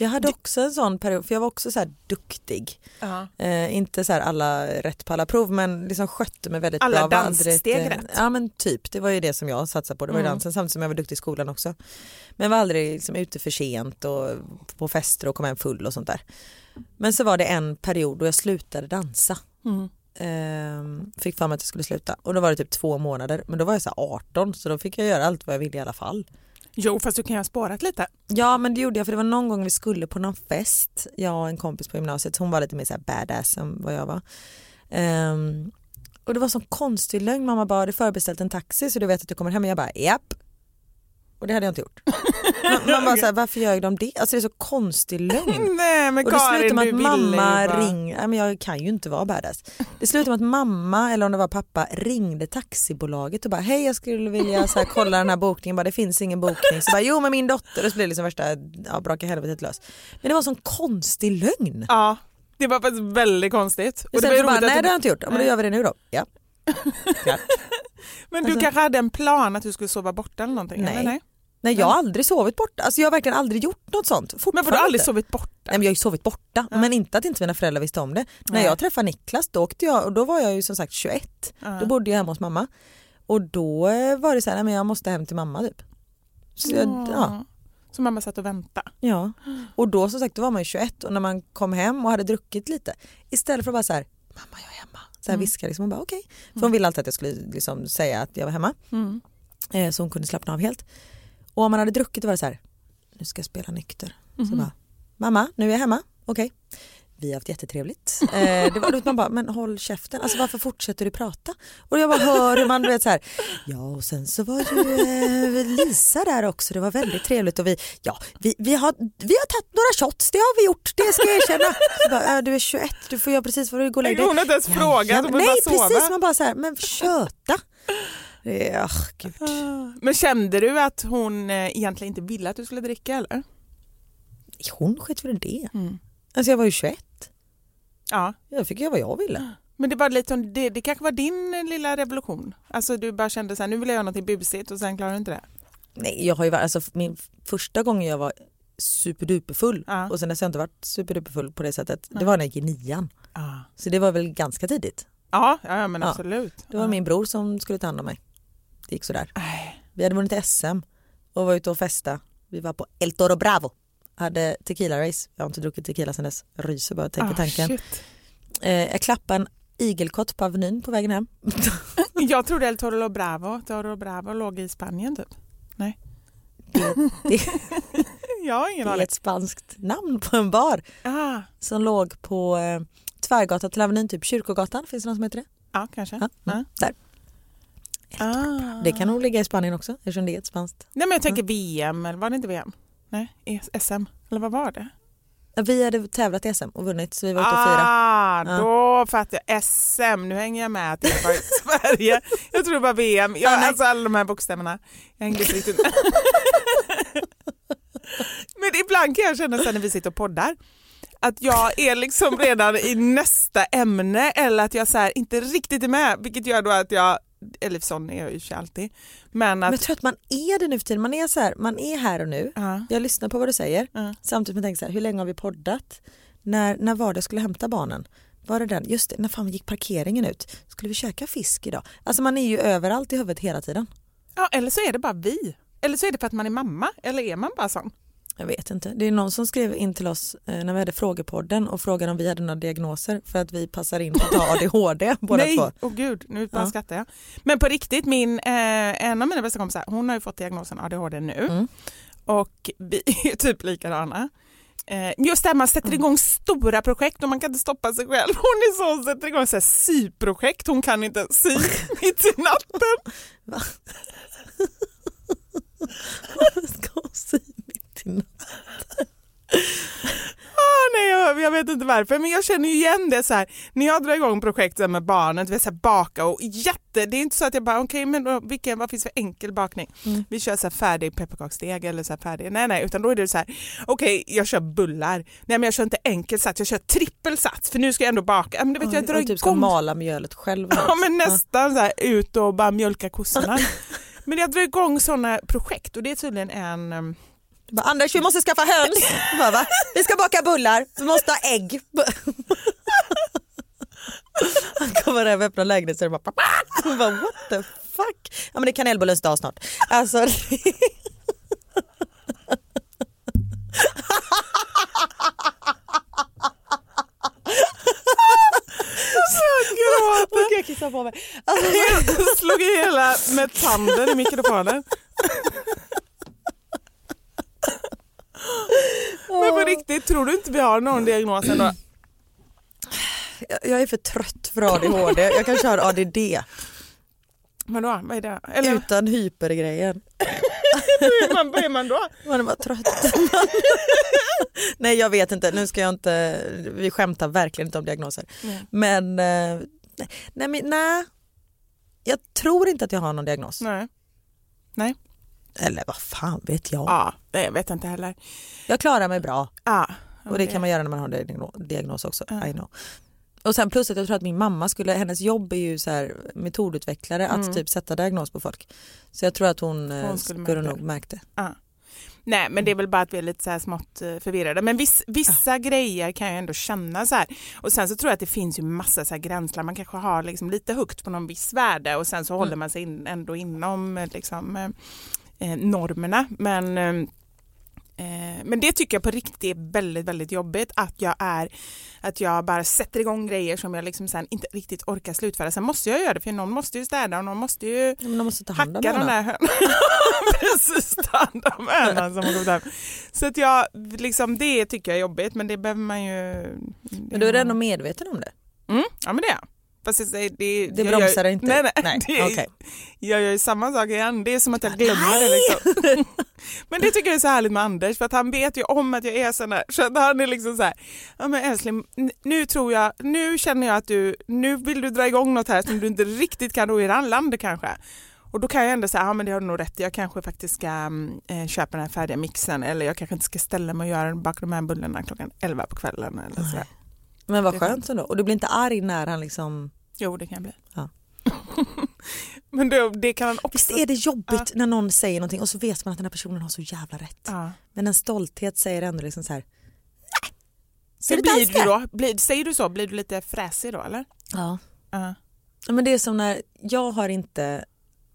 Jag hade också en sån period, för jag var också så här duktig. Ja. Eh, inte så alla rätt på alla prov men liksom skötte mig väldigt Alla bra. Ett, danssteg eh, rätt. Ja men typ, det var ju det som jag satsade på. Det var Mm. dansen samtidigt som jag var duktig i skolan också. Men var aldrig liksom ute för sent och på fester och kom hem full och sånt där. Men så var det en period då jag slutade dansa. Mm. Ehm, fick för mig att jag skulle sluta och då var det typ två månader men då var jag så här 18 så då fick jag göra allt vad jag ville i alla fall. Jo, fast du kan ju ha sparat lite. Ja men det gjorde jag för det var någon gång vi skulle på någon fest, jag och en kompis på gymnasiet, hon var lite mer så här badass än vad jag var. Um, och det var sån konstig lögn, mamma bara har du förbeställt en taxi så du vet att du kommer hem och jag bara japp. Och det hade jag inte gjort. Man, man bara så här, varför gör de det? Alltså det är så konstig lögn. Nej, men Och det Karin, slutar med att mamma ringer, nej men jag kan ju inte vara badass. Det slutar med att mamma eller om det var pappa ringde taxibolaget och bara hej jag skulle vilja så här, kolla den här bokningen, bara det finns ingen bokning. Så bara jo men min dotter, och så blev det liksom värsta ja, braka helvetet lös. Men det var en sån konstig lögn. Ja, det var faktiskt väldigt konstigt. Och det var Istället för bara nej det har jag inte gjort, ja, men då gör vi det nu då. Ja. Men du Alltså- kanske hade en plan att du skulle sova borta eller någonting? Nej. Eller? nej? Nej jag har aldrig sovit borta, alltså jag har verkligen aldrig gjort något sånt. Men har du aldrig sovit borta? Nej, men jag har ju sovit borta Ja. men inte att inte mina föräldrar visste om det. När Nej. jag träffade Niklas då åkte jag och då var jag ju som sagt 21. Ja. Då bodde jag hemma hos mamma och då eh, var det så här, nej men jag måste hem till mamma typ. Så jag, ja, Så mamma satt och väntade? ja. Och då som sagt då var man ju 21 och när man kom hem och hade druckit lite istället för att bara så här, mamma jag är hemma. Så här Mm. viska liksom och bara okej. För hon ville alltid att jag skulle liksom säga att jag var hemma Mm. eh, så hon kunde slappna av helt. Och om man hade druckit var det så här, nu ska jag spela nykter. Så Mhm. bara, mamma nu är jag hemma, okej. Vi har haft jättetrevligt. Eh, det var, man bara, men håll käften, alltså varför fortsätter du prata? Och jag bara hör hur man du vet så här, ja och sen så var ju eh, Lisa där också, det var väldigt trevligt och vi, ja vi, vi, har, vi har tagit några shots, det har vi gjort, det ska jag erkänna. Så bara, äh, du är 21, du får göra precis vad du går och lägga dig. Hon har inte ens frågat, Ja, vill nej bara precis, man bara så här, men köta. Det ach, gud. Men kände du att hon eh, egentligen inte ville att du skulle dricka eller? Hon skit väl det. Mm. Alltså jag var ju 21. Ja, Jag fick göra vad jag ville. men det var lite det, det kanske var din eh, lilla revolution. Alltså du bara kände så här, nu vill jag göra något busigt och sen klarar du inte det. Nej, jag har ju varit, alltså min första gången jag var superduperfull Ja. och sen dess har jag inte varit superduperfull på det sättet. Det Nej. var när jag gick i nian. Ja, Så det var väl ganska tidigt. ja, ja men Ja. absolut. Det var ja. min bror som skulle ta hand om mig. Det gick sådär. Nej. Vi hade vunnit SM och var ute och festa. Vi var på El Toro Bravo. hade tequila-race. Jag har inte druckit tequila sedan dess. Jag ryser bara tänker Ah, tanken. Eh, jag klappade en igelkott på Avenyn på vägen hem. Jag trodde El Toro Bravo, Toro Bravo låg i Spanien typ. Det, det, Jag har ingen det är aning. ett spanskt namn på en bar Ah, som låg på eh, tvärgatan till Avenyn, typ Kyrkogatan. Finns det någon som heter det? ja, kanske. Ja, Ja. mm, där. Ah. Det kan nog ligga i Spanien också eftersom det är ett spanskt. Nej men jag tänker VM, eller var det inte VM? Nej, SM, eller vad var det? Vi hade tävlat i SM och vunnit så vi var ute och firade. Ah, Ja. då fattar jag. SM, nu hänger jag med att det var i Sverige. Jag tror det var VM. Ja, Jag, nej. alltså alla de här bokstäverna. Jag hängde inte riktigt med. Men ibland kan jag känna sen när vi sitter och poddar att jag är liksom redan i nästa ämne eller att jag så inte riktigt är med vilket gör då att jag, eller sån är jag ju inte alltid, men Men att jag tror att man är det nu för tiden. Man är, så här, man är här och nu. ja, Jag lyssnar på vad du säger Ja. samtidigt som jag tänker så här, hur länge har vi poddat? När, när var det jag skulle hämta barnen? Var det den? Just det, när fan gick parkeringen ut? Skulle vi käka fisk idag? Alltså man är ju överallt i huvudet hela tiden. ja, eller så är det bara vi. Eller så är det för att man är mamma, eller är man bara sån? Jag vet inte. Det är någon som skrev in till oss eh, när vi hade frågepodden och frågade om vi hade några diagnoser för att vi passar in på att ha ADHD båda Nej, två. åh gud, nu bara Ja. skrattar jag. Men på riktigt, min, eh, en av mina bästa kompisar, hon har ju fått diagnosen ADHD nu Mm. och vi är typ likadana. Eh, just det här man sätter Mm. igång stora projekt och man kan inte stoppa sig själv. Hon är så, hon sätter igång så här syprojekt, hon kan inte sy mitt i natten. Va? Ska hon säga natten? Ah, nej, jag, jag vet inte varför, men jag känner igen det så här. När jag drar igång projekt med barnen, du vet, så här, baka och jätte, det är inte så att jag bara okej men då, vilken, vad finns för enkel bakning? Mm. Vi kör så här färdig pepparkaksdeg eller så här färdig, nej nej utan då är det så här okej jag kör bullar, nej men jag kör inte enkel sats, jag kör trippelsats för nu ska jag ändå baka, men du vet jag drar och typ ska igång mala mjölet själv. Ja men nästan så här, ut och bara mjölka kossorna. men jag drar igång sådana projekt och det är tydligen en Du Bara, Anders vi måste skaffa höns. Bara, va? Vi ska baka bullar, vi måste ha ägg. Han kommer hem och öppnar lägenheten och bara, bara what the fuck. Ja men det är kanelbullens dag snart. Alltså, gråter. Jag kissar på mig. Alltså, Jag slog i hela med tanden i mikrofonen. Men på riktigt, tror du inte vi har någon diagnos ändå? jag- är för trött för ADHD. Jag kan köra ADD Vadå, vad är det? Eller utan hypergrejen. hur är man, vad är man då? Man är bara trött. Nej jag vet inte, nu ska jag inte, vi skämtar verkligen inte om diagnoser. Nej. Men, eh, nej, nej, nej, jag tror inte att jag har någon diagnos. Nej. Eller vad fan vet jag. Ja, det vet jag inte heller. Jag klarar mig bra Ja, och det kan man göra när man har diagno- diagnos också. Ja. I know. Och sen plus att jag tror att min mamma skulle, hennes jobb är ju så här metodutvecklare att Mm. typ sätta diagnos på folk. Så jag tror att hon, eh, Hon skulle skulle, nog märkt det. Nej men det är väl bara att vi är lite så här smått eh, förvirrade. Men viss, vissa grejer kan jag ändå känna så här. Och sen så tror jag att det finns ju massa så här gränslar. Man kanske har liksom lite högt på någon viss värde och sen så håller man sig in, ändå inom eh, liksom, eh, normerna. Men, eh, eh, men det tycker jag på riktigt är väldigt, väldigt jobbigt att jag är att jag bara sätter igång grejer som jag liksom sen inte riktigt orkar slutföra. Sen måste jag göra det för någon måste ju städa och någon måste ju Men de måste ta hand hacka de där. Precis, ta hand om hönan som har kommit hem. Så att jag, liksom, det tycker jag är jobbigt men det behöver man ju... Men du är ändå medveten om det? Mm, ja men det är jag. Fast det, det, det, jag bromsar gör, inte? Nej, nej. Nej, det okej. Jag gör ju samma sak igen. Det är som att jag glömmer det. Liksom. men det tycker jag är så härligt med Anders för att han vet ju om att jag är sån här. Så att han är liksom så här, ja men älskling, nu tror jag, nu känner jag att du, nu vill du dra igång något här som du inte riktigt kan, är det landet kanske. Och då kan jag ändå säga, ja men det har du nog rätt i. jag kanske faktiskt ska eh, köpa den här färdiga mixen eller jag kanske inte ska ställa mig och göra baka de här bullarna klockan 11 på kvällen eller så. Men vad skönt ändå. Och du blir inte arg när han liksom... Jo det kan jag bli. Ja. men det, det kan han också... Visst är det jobbigt när någon säger någonting och så vet man att den här personen har så jävla rätt. Ja. Men en stolthet säger ändå liksom så här. Det blir du då, blir, säger du så, blir du lite fräsig då eller? Ja. Ja. Ja, Men det är som när jag har inte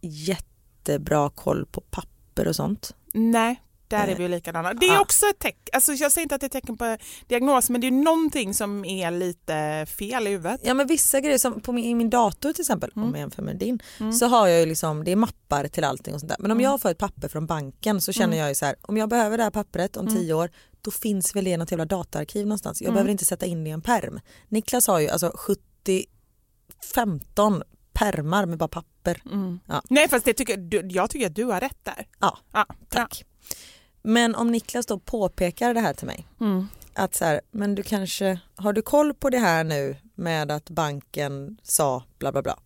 jättebra koll på papper och sånt. Nej, Där är Eh, vi ju likadana. Det är ja. också ett tecken, alltså jag säger inte att det är tecken på diagnos men det är någonting som är lite fel i huvudet. Ja men vissa grejer som på min, i min dator till exempel, Mm. om jag jämför med din, så har jag ju liksom, det är mappar till allting och sånt där. Men om Mm. jag får ett papper från banken så känner jag ju så här, om jag behöver det här pappret om Mm. tio år, då finns väl det i något jävla dataarkiv någonstans. Jag behöver inte sätta in det i en perm. Niklas har ju alltså 70, 15 permar med bara papper. Ja. Nej fast det tycker, jag tycker att du har rätt där. Ja, Ja, tack. Men om Niklas då påpekar det här till mig. Mm. att så här, men du kanske, har du koll på det här nu med att banken sa bla bla bla?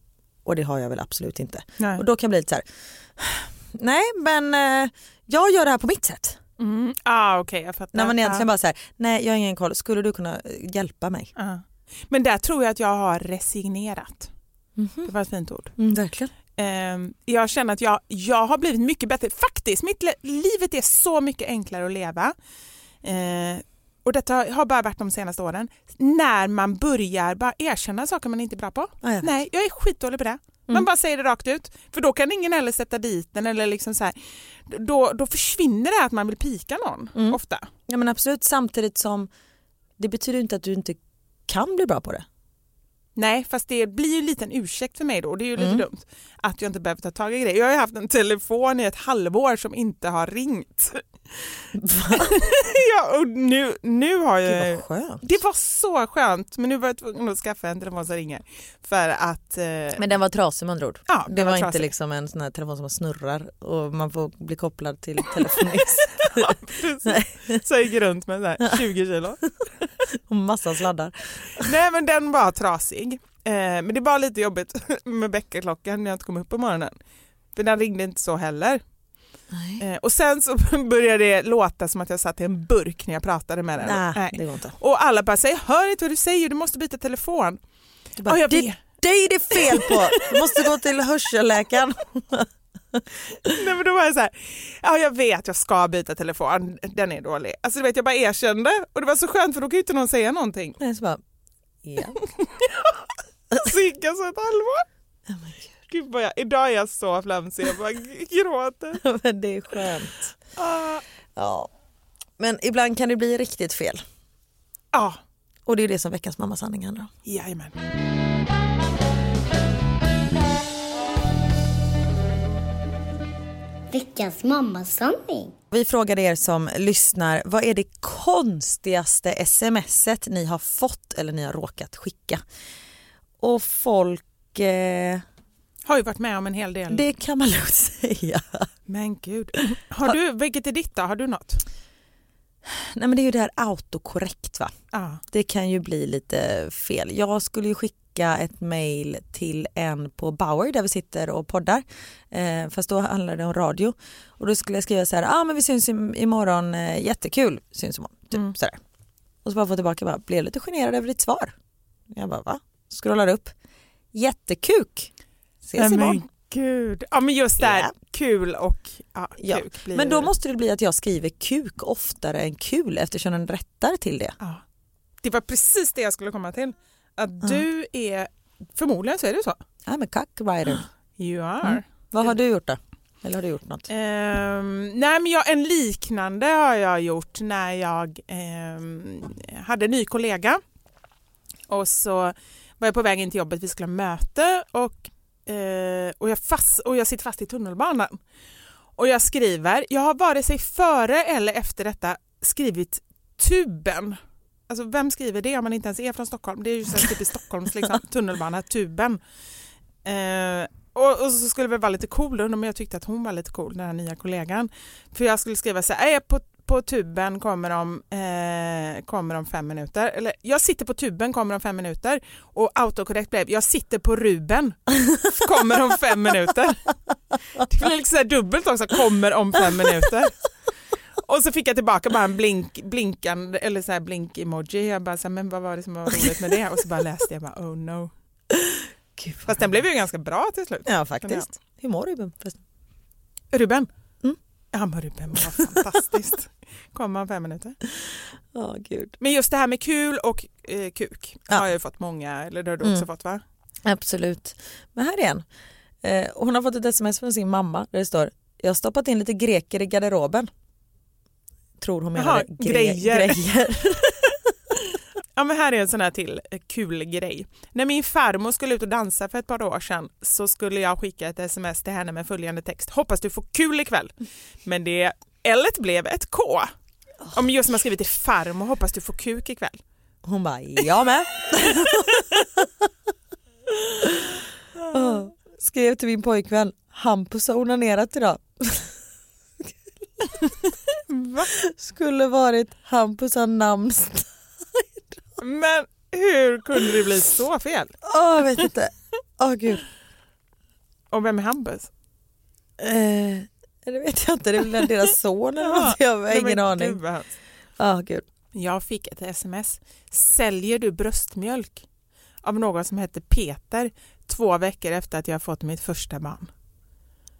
Och det har jag väl absolut inte. Nej. Och då kan jag bli lite så här, nej men eh, jag gör det här på mitt sätt. Mm. Ah, Okej jag fattar. När man egentligen bara så här, nej jag har ingen koll, skulle du kunna eh, hjälpa mig? Ja. Men där tror jag att jag har resignerat. Det var ett fint ord. Mm, verkligen. Ehm, jag känner att jag, jag har blivit mycket bättre. Faktiskt, mitt livet är så mycket enklare att leva. Eh, och detta har bara varit de senaste åren. När man börjar bara erkänna saker man inte är bra på. Ja, jag. Nej, jag är skitdålig på det. Man Mm. bara säger det rakt ut. För då kan ingen heller sätta dit den eller liksom så här. Då, då försvinner det att man vill pika någon Mm. ofta. Ja men absolut samtidigt som det betyder inte att du inte kan bli bra på det. Nej, fast det blir ju en liten ursäkt för mig då. Det är ju lite Mm. dumt att jag inte behöver ta tag i grejer. Jag har ju haft en telefon i ett halvår som inte har ringt. ja, och nu, nu har jag... Gud vad skönt. Det var så skönt, men nu var jag tvungen att skaffa en telefon som ringer. För att... Eh, Men den var trasig med andra ord. ja, Det var, inte trasig. liksom en sån här telefon som snurrar och man får bli kopplad till telefonist Precis. Så jag gick runt med så här 20 kilo. och massa sladdar. Nej men den var trasig. Eh, men det var lite jobbigt med väckarklockan när jag inte kom upp på morgonen. För den ringde inte så heller. Eh, och sen så började det låta som att jag satt i en burk när jag pratade med den. Nej, det går inte. Och alla bara säger, hör inte vad du säger, du måste byta telefon. Du bara, Ja, jag det är dig det är fel på, du måste gå till hörselläkaren. Nej men då var jag så här, ja jag vet jag ska byta telefon, den är dålig. Alltså du vet jag bara erkände och det var så skönt för då kan ju inte någon säga någonting. Nej, så bara, ja. Så gick jag så ett halvår. Gud vad jag, idag är jag så flamsig, jag bara gråter. Men det är skönt. Ah. Ja. Men ibland kan det bli riktigt fel. Ja, Och det är det som veckans mammasanning handlar om. jajamän. Veckans mammasanning. Vi frågade er som lyssnar, vad är det konstigaste smset ni har fått eller ni har råkat skicka? Och folk, eh, Har ju varit med om en hel del. det kan man lugnt säga. Men gud. Har du, vilket är ditt då? Har du något? Nej men det är ju det här autokorrekt va. Ja. Det kan ju bli lite fel. Jag skulle ju skicka ett mail till en på Bauer där vi sitter och poddar. Eh, fast då handlar det om radio. Och då skulle jag skriva så här, ah, men vi syns im- imorgon, eh, jättekul, syns imorgon. Typ Mm. sådär. Och så bara få tillbaka, bara, blev lite generad över ditt svar. Jag bara, va? Scrollar upp. Jättekuk. Ses Nej, imorgon. men gud. Ja men just där, Ja. kul och ja, Ja, kuk blir Men då måste det bli att jag skriver kuk oftare än kul eftersom den rättar till det. Ja. Det var precis det jag skulle komma till. Att du är, förmodligen så är det så. I'm a cock writer. You are. Mm. Vad har du gjort då? Eller har du gjort något? Ehm, nej men jag, en liknande har jag gjort när jag ehm, hade en ny kollega och så var jag på väg in till jobbet, vi skulle ha möte och, eh, och, jag fast, och jag sitter fast i tunnelbanan. Och jag skriver, jag har vare sig före eller efter detta skrivit tuben. Alltså vem skriver det om man inte ens är från Stockholm? Det är ju så här typiskt Stockholms liksom, tunnelbana, tuben. Eh, och, och så skulle det vara lite cool då, men jag tyckte att hon var lite cool, den här nya kollegan. För jag skulle skriva så här, jag är på, på tuben, kommer om, eh, kommer om fem minuter. Eller jag sitter på tuben, kommer om fem minuter. Och autokorrekt blev, jag sitter på Ruben, kommer om fem minuter. Det blev liksom så dubbelt också, kommer om fem minuter. Och så fick jag tillbaka bara en blink, blinkande, eller så här blink-emoji. Jag bara, så här, men vad var det som var roligt med det? Och så bara läste jag bara, oh no. Gud, Fast den blev ju ganska bra till slut. Ja faktiskt. Hur mår förresten? Ruben? Ja men Ruben var fantastiskt. Kommer om fem minuter. Ja gud. Men just det här med kul och eh, kuk Ja. har jag ju fått många, eller det har du också Mm. fått va? Absolut. Men här är en. Eh, hon har fått ett sms från sin mamma där det står Jag har stoppat in lite greker i garderoben. tror hon Jaha, menade gre- grejer. grejer. Ja, men här är en sån här till eh, kul grej. När min farmor skulle ut och dansa för ett par år sedan så skulle jag skicka ett sms till henne med följande text. Hoppas du får kul ikväll. Men det L blev ett K. Om som har skrivit till farmor, hoppas du får kuk ikväll. Hon bara, jag med. Skrev till min pojkvän, Hampus har onanerat idag. Skulle varit Hampus har namnsdag. Men hur kunde det bli så fel? Åh, jag vet inte. Åh gud. Och vem är Hampus? Eh, det vet jag inte, det är väl deras son eller något. Jag har ingen aning. gud. Åh gud. Jag fick ett sms. Säljer du bröstmjölk? Av någon som heter Peter två veckor efter att jag fått mitt första barn.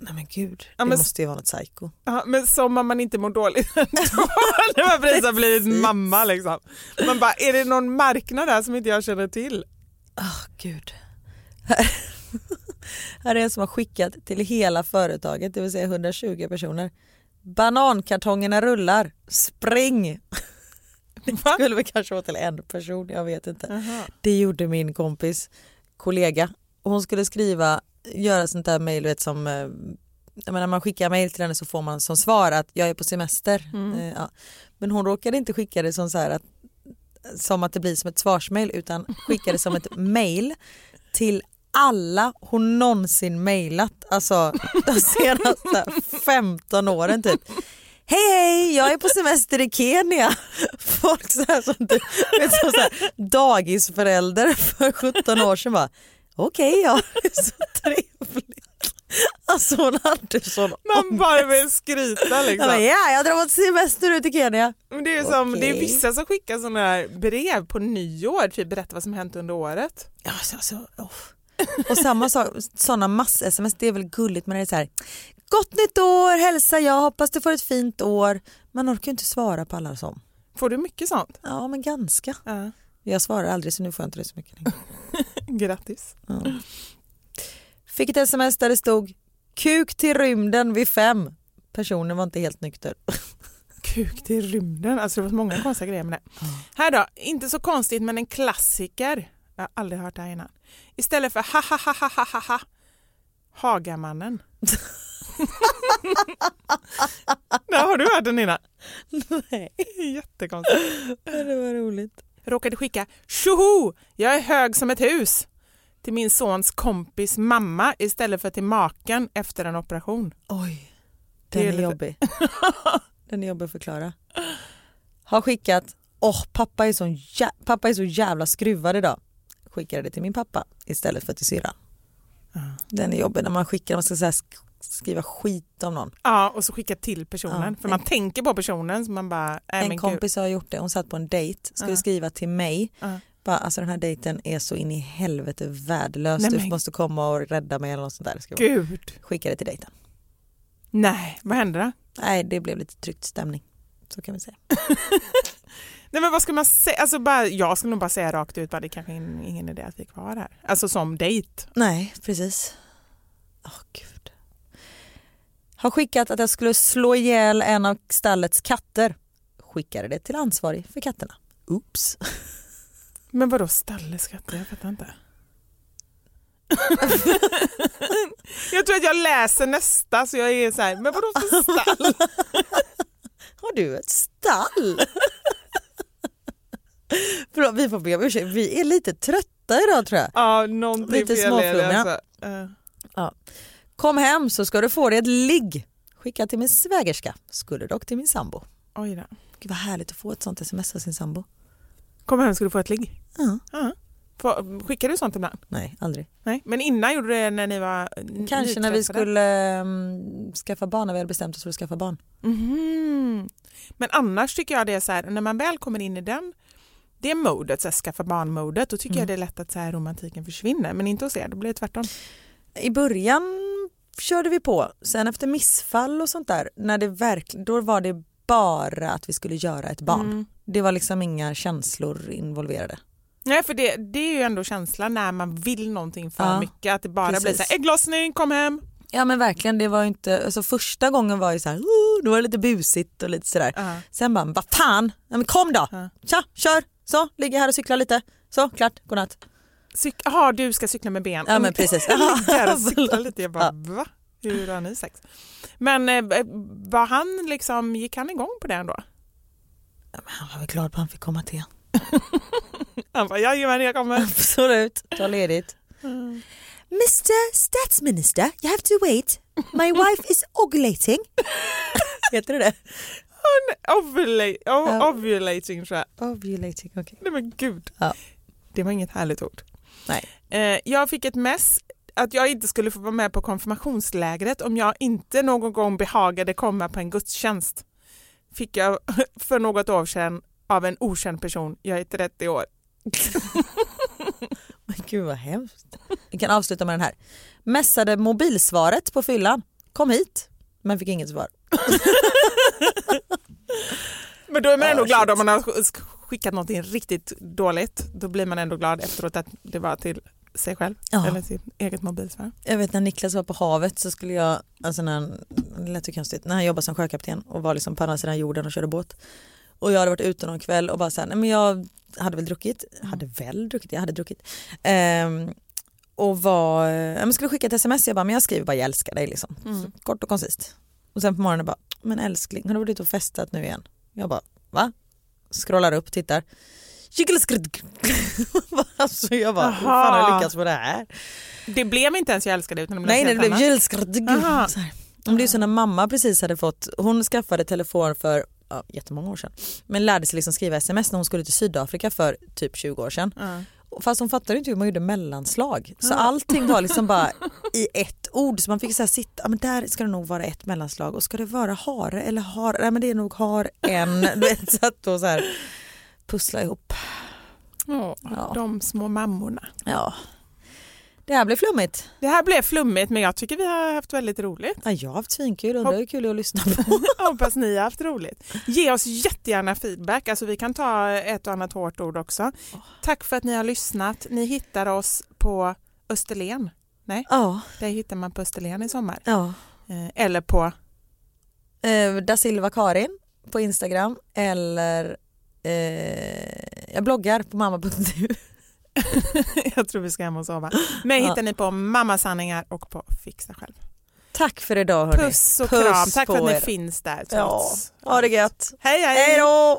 Nej men gud, Ja, det men- måste ju vara något psycho. Ja, men som om man inte mår dåligt när man precis har blivit mamma. Liksom. Man bara, är det någon marknad där som inte jag känner till? Åh gud. Här, här är en som har skickat till hela företaget, det vill säga 120 personer. Banankartongerna rullar, spring! Det skulle väl kanske vara till en person, jag vet inte. Jaha. Det gjorde min kompis kollega. Och hon skulle skriva, göra sånt där mejl vet, som eh, jag menar, man skickar mejl till henne så får man som svar att jag är på semester. Mm. Eh, ja. Men hon råkade inte skicka det som, så här att, som att det blir som ett svarsmejl utan skickade som ett mejl till alla hon någonsin mejlat, alltså de senaste 15 åren typ. Hej hej, jag är på semester i Kenya. Folk så här som vet, som så här, dagisförälder för 17 år sedan bara okej ja, det är så trevligt. Alltså hon hade sån Man bara vill skryta liksom. ja, jag drar på semester ut i Kenya. Men det, är som, det är vissa som skickar sådana här brev på nyår, typ berätta vad som hänt under året. Ja, så, så, oh. Och samma sak, sådana mass-sms, det är väl gulligt men det är så här, gott nytt år, hälsa jag, hoppas du får ett fint år. Man orkar ju inte svara på alla som. Får du mycket sånt? Ja men ganska. Ja. Jag svarar aldrig så nu får jag inte det så mycket längre. Grattis. Ja. Fick ett sms där det stod kuk till rymden vid fem. Personen var inte helt nykter. Kuk till rymden, alltså det var många konstiga grejer med det. Här då, inte så konstigt men en klassiker. Jag har aldrig hört det här innan. Istället för ha ha ha ha ha ha ha Hagamannen. Nej, har du hört den innan? Nej. Jättekonstigt. Det var roligt. Råkade skicka tjoho, jag är hög som ett hus till min sons kompis mamma istället för till maken efter en operation. Oj, den är är, lite- jobbig. Den är jobbig att förklara. Har skickat, åh pappa, är så jä- pappa är så jävla skruvad idag. Skickade det till min pappa istället för till syrran. Den är jobbig när man skickar, man ska sk- skriva skit om någon. Ja, och så skicka till personen. Ja, för man en- tänker på personen så man bara, men en kompis har gjort det, hon satt på en dejt, skulle Ja. skriva till mig. Ja. Bara, alltså den här dejten är så in i helvete värdelös, Nej, du men- måste komma och rädda mig eller något sånt där. Ska Gud. skicka det till dejten. Nej, vad hände då? Nej det blev lite tryckt stämning. Så kan vi säga. Nej men vad ska man säga? Alltså bara, jag skulle nog bara säga rakt ut, bara, det är kanske ingen, ingen idé att vi är kvar här. Alltså som dejt. Nej, precis. Åh gud. Har skickat att jag skulle slå ihjäl en av stallets katter. Skickade det till ansvarig för katterna. Oops. Men vadå stalleskatter? Jag fattar inte. jag tror att jag läser nästa så jag är så här, men vadå för stall? Har du ett stall? Förlåt, vi får be om ursäkt. Vi är lite trötta idag tror jag. Ja, någonting Lite fel är det, alltså. Eh. Kom hem så ska du få dig ett ligg. Skicka till min svägerska. Skulle dock till min sambo. Oj då. Gud vad härligt att få ett sånt sms av sin sambo. Kom hem ska du få ett ligg. Ja. Ja. Skickar du sånt ibland? Nej, aldrig. Nej, men innan gjorde du det när ni var Kanske när vi nyträffade? skulle um, skaffa barn, när vi hade bestämt oss för att skaffa barn. Mhm. Men annars tycker jag det är så här, när man väl kommer in i den det modet, så här, skaffa barn-modet, då tycker Mm. jag det är lätt att så här, romantiken försvinner. Men inte hos er, då blir det tvärtom. I början körde vi på, sen efter missfall och sånt där, när det verkligen, då var det bara att vi skulle göra ett barn. Mm. Det var liksom inga känslor involverade. Nej, för det, det är ju ändå känslan när man vill någonting för Ja, mycket, att det bara blir precis. så här, ägglossning, kom hem. Ja men verkligen, det var inte, alltså första gången var ju så här, oh, då var det lite busigt och lite sådär. Ja. Sen bara, vad fan, ja, men kom då, Ja. Tja, kör, så, ligger här och cyklar lite, så, klart, godnatt. Jaha, du ska cykla med ben. Ja men precis. Cykla lite. Jag bara, Ja. va? Hur har ni sex? Men eh, var han liksom, gick han igång på det ändå? Ja, men han var väl glad på att han fick komma till. Han bara, jajamän jag kommer. Absolut, ta ledigt. Mr Statsminister, you have to wait. My wife is ovulating. Heter det det? Ovulate, o- Ja. ovulating tror jag. Ovulating, okej. Nej men gud. Ja. Det var inget härligt ord. Nej. Eh, jag fick ett mess att jag inte skulle få vara med på konfirmationslägret om jag inte någon gång behagade komma på en gudstjänst. Fick jag för något år sedan av en okänd person. Jag är 30 år. Men gud vad hemskt. Vi kan avsluta med den här. Mässade mobilsvaret på fyllan. Kom hit, men fick inget svar. Men då är man ändå Ah, glad shit. om man har skickat någonting riktigt dåligt. Då blir man ändå glad efteråt att det var till sig själv Ja. eller sitt eget mobilsvar. Jag vet när Niklas var på havet så skulle jag, alltså när han, det lät ju konstigt, när han jobbade som sjökapten och var liksom på andra sidan jorden och körde båt. Och jag hade varit ute någon kväll och bara såhär, nej men jag hade väl druckit, hade väl druckit, jag hade druckit. Ehm, och var, ja, men skulle skicka ett sms, jag bara, men jag skriver bara jag älskar dig liksom. Mm. Kort och koncist. Och sen på morgonen bara, men älskling, har du varit ute och festat nu igen? Jag bara, va? Scrollar upp, tittar. alltså jag bara, hur fan har jag lyckats med det här? Det blev inte ens jag älskar dig utan det blev Nej, nej det blev. Men Det är så när mamma precis hade fått, hon skaffade telefon för ja, jättemånga år sedan. Men lärde sig liksom skriva sms när hon skulle till Sydafrika för typ 20 år sedan. Ja. Fast hon fattade inte hur man gjorde mellanslag. Så allting var liksom bara i ett ord. Så man fick så sitta, ja, men där ska det nog vara ett mellanslag. Och ska det vara hare eller har, nej men det är nog har en. Satt och så här pussla ihop. Ja, Ja. De små mammorna. Ja. Det här blev flummigt. Det här blev flummigt men jag tycker vi har haft väldigt roligt. Ja, jag har haft svinkul, undrar hur kul det är att lyssna på. Hoppas ni har haft roligt. Ge oss jättegärna feedback, alltså vi kan ta ett och annat hårt ord också. Tack för att ni har lyssnat. Ni hittar oss på Österlen. Ja, Där hittar man på Österlen i sommar. ja. Eh, Eller på, eh, da Silva Karin på Instagram eller eh, jag bloggar på mamma.nu. jag tror vi ska hem och sova. Mig Ja. hittar ni på Mammasanningar och på Fixa själv. Tack för idag hörni. Puss och Puss kram, tack för att ni er. finns där Ja, trots. ha det gött. Hej hej! Hej då!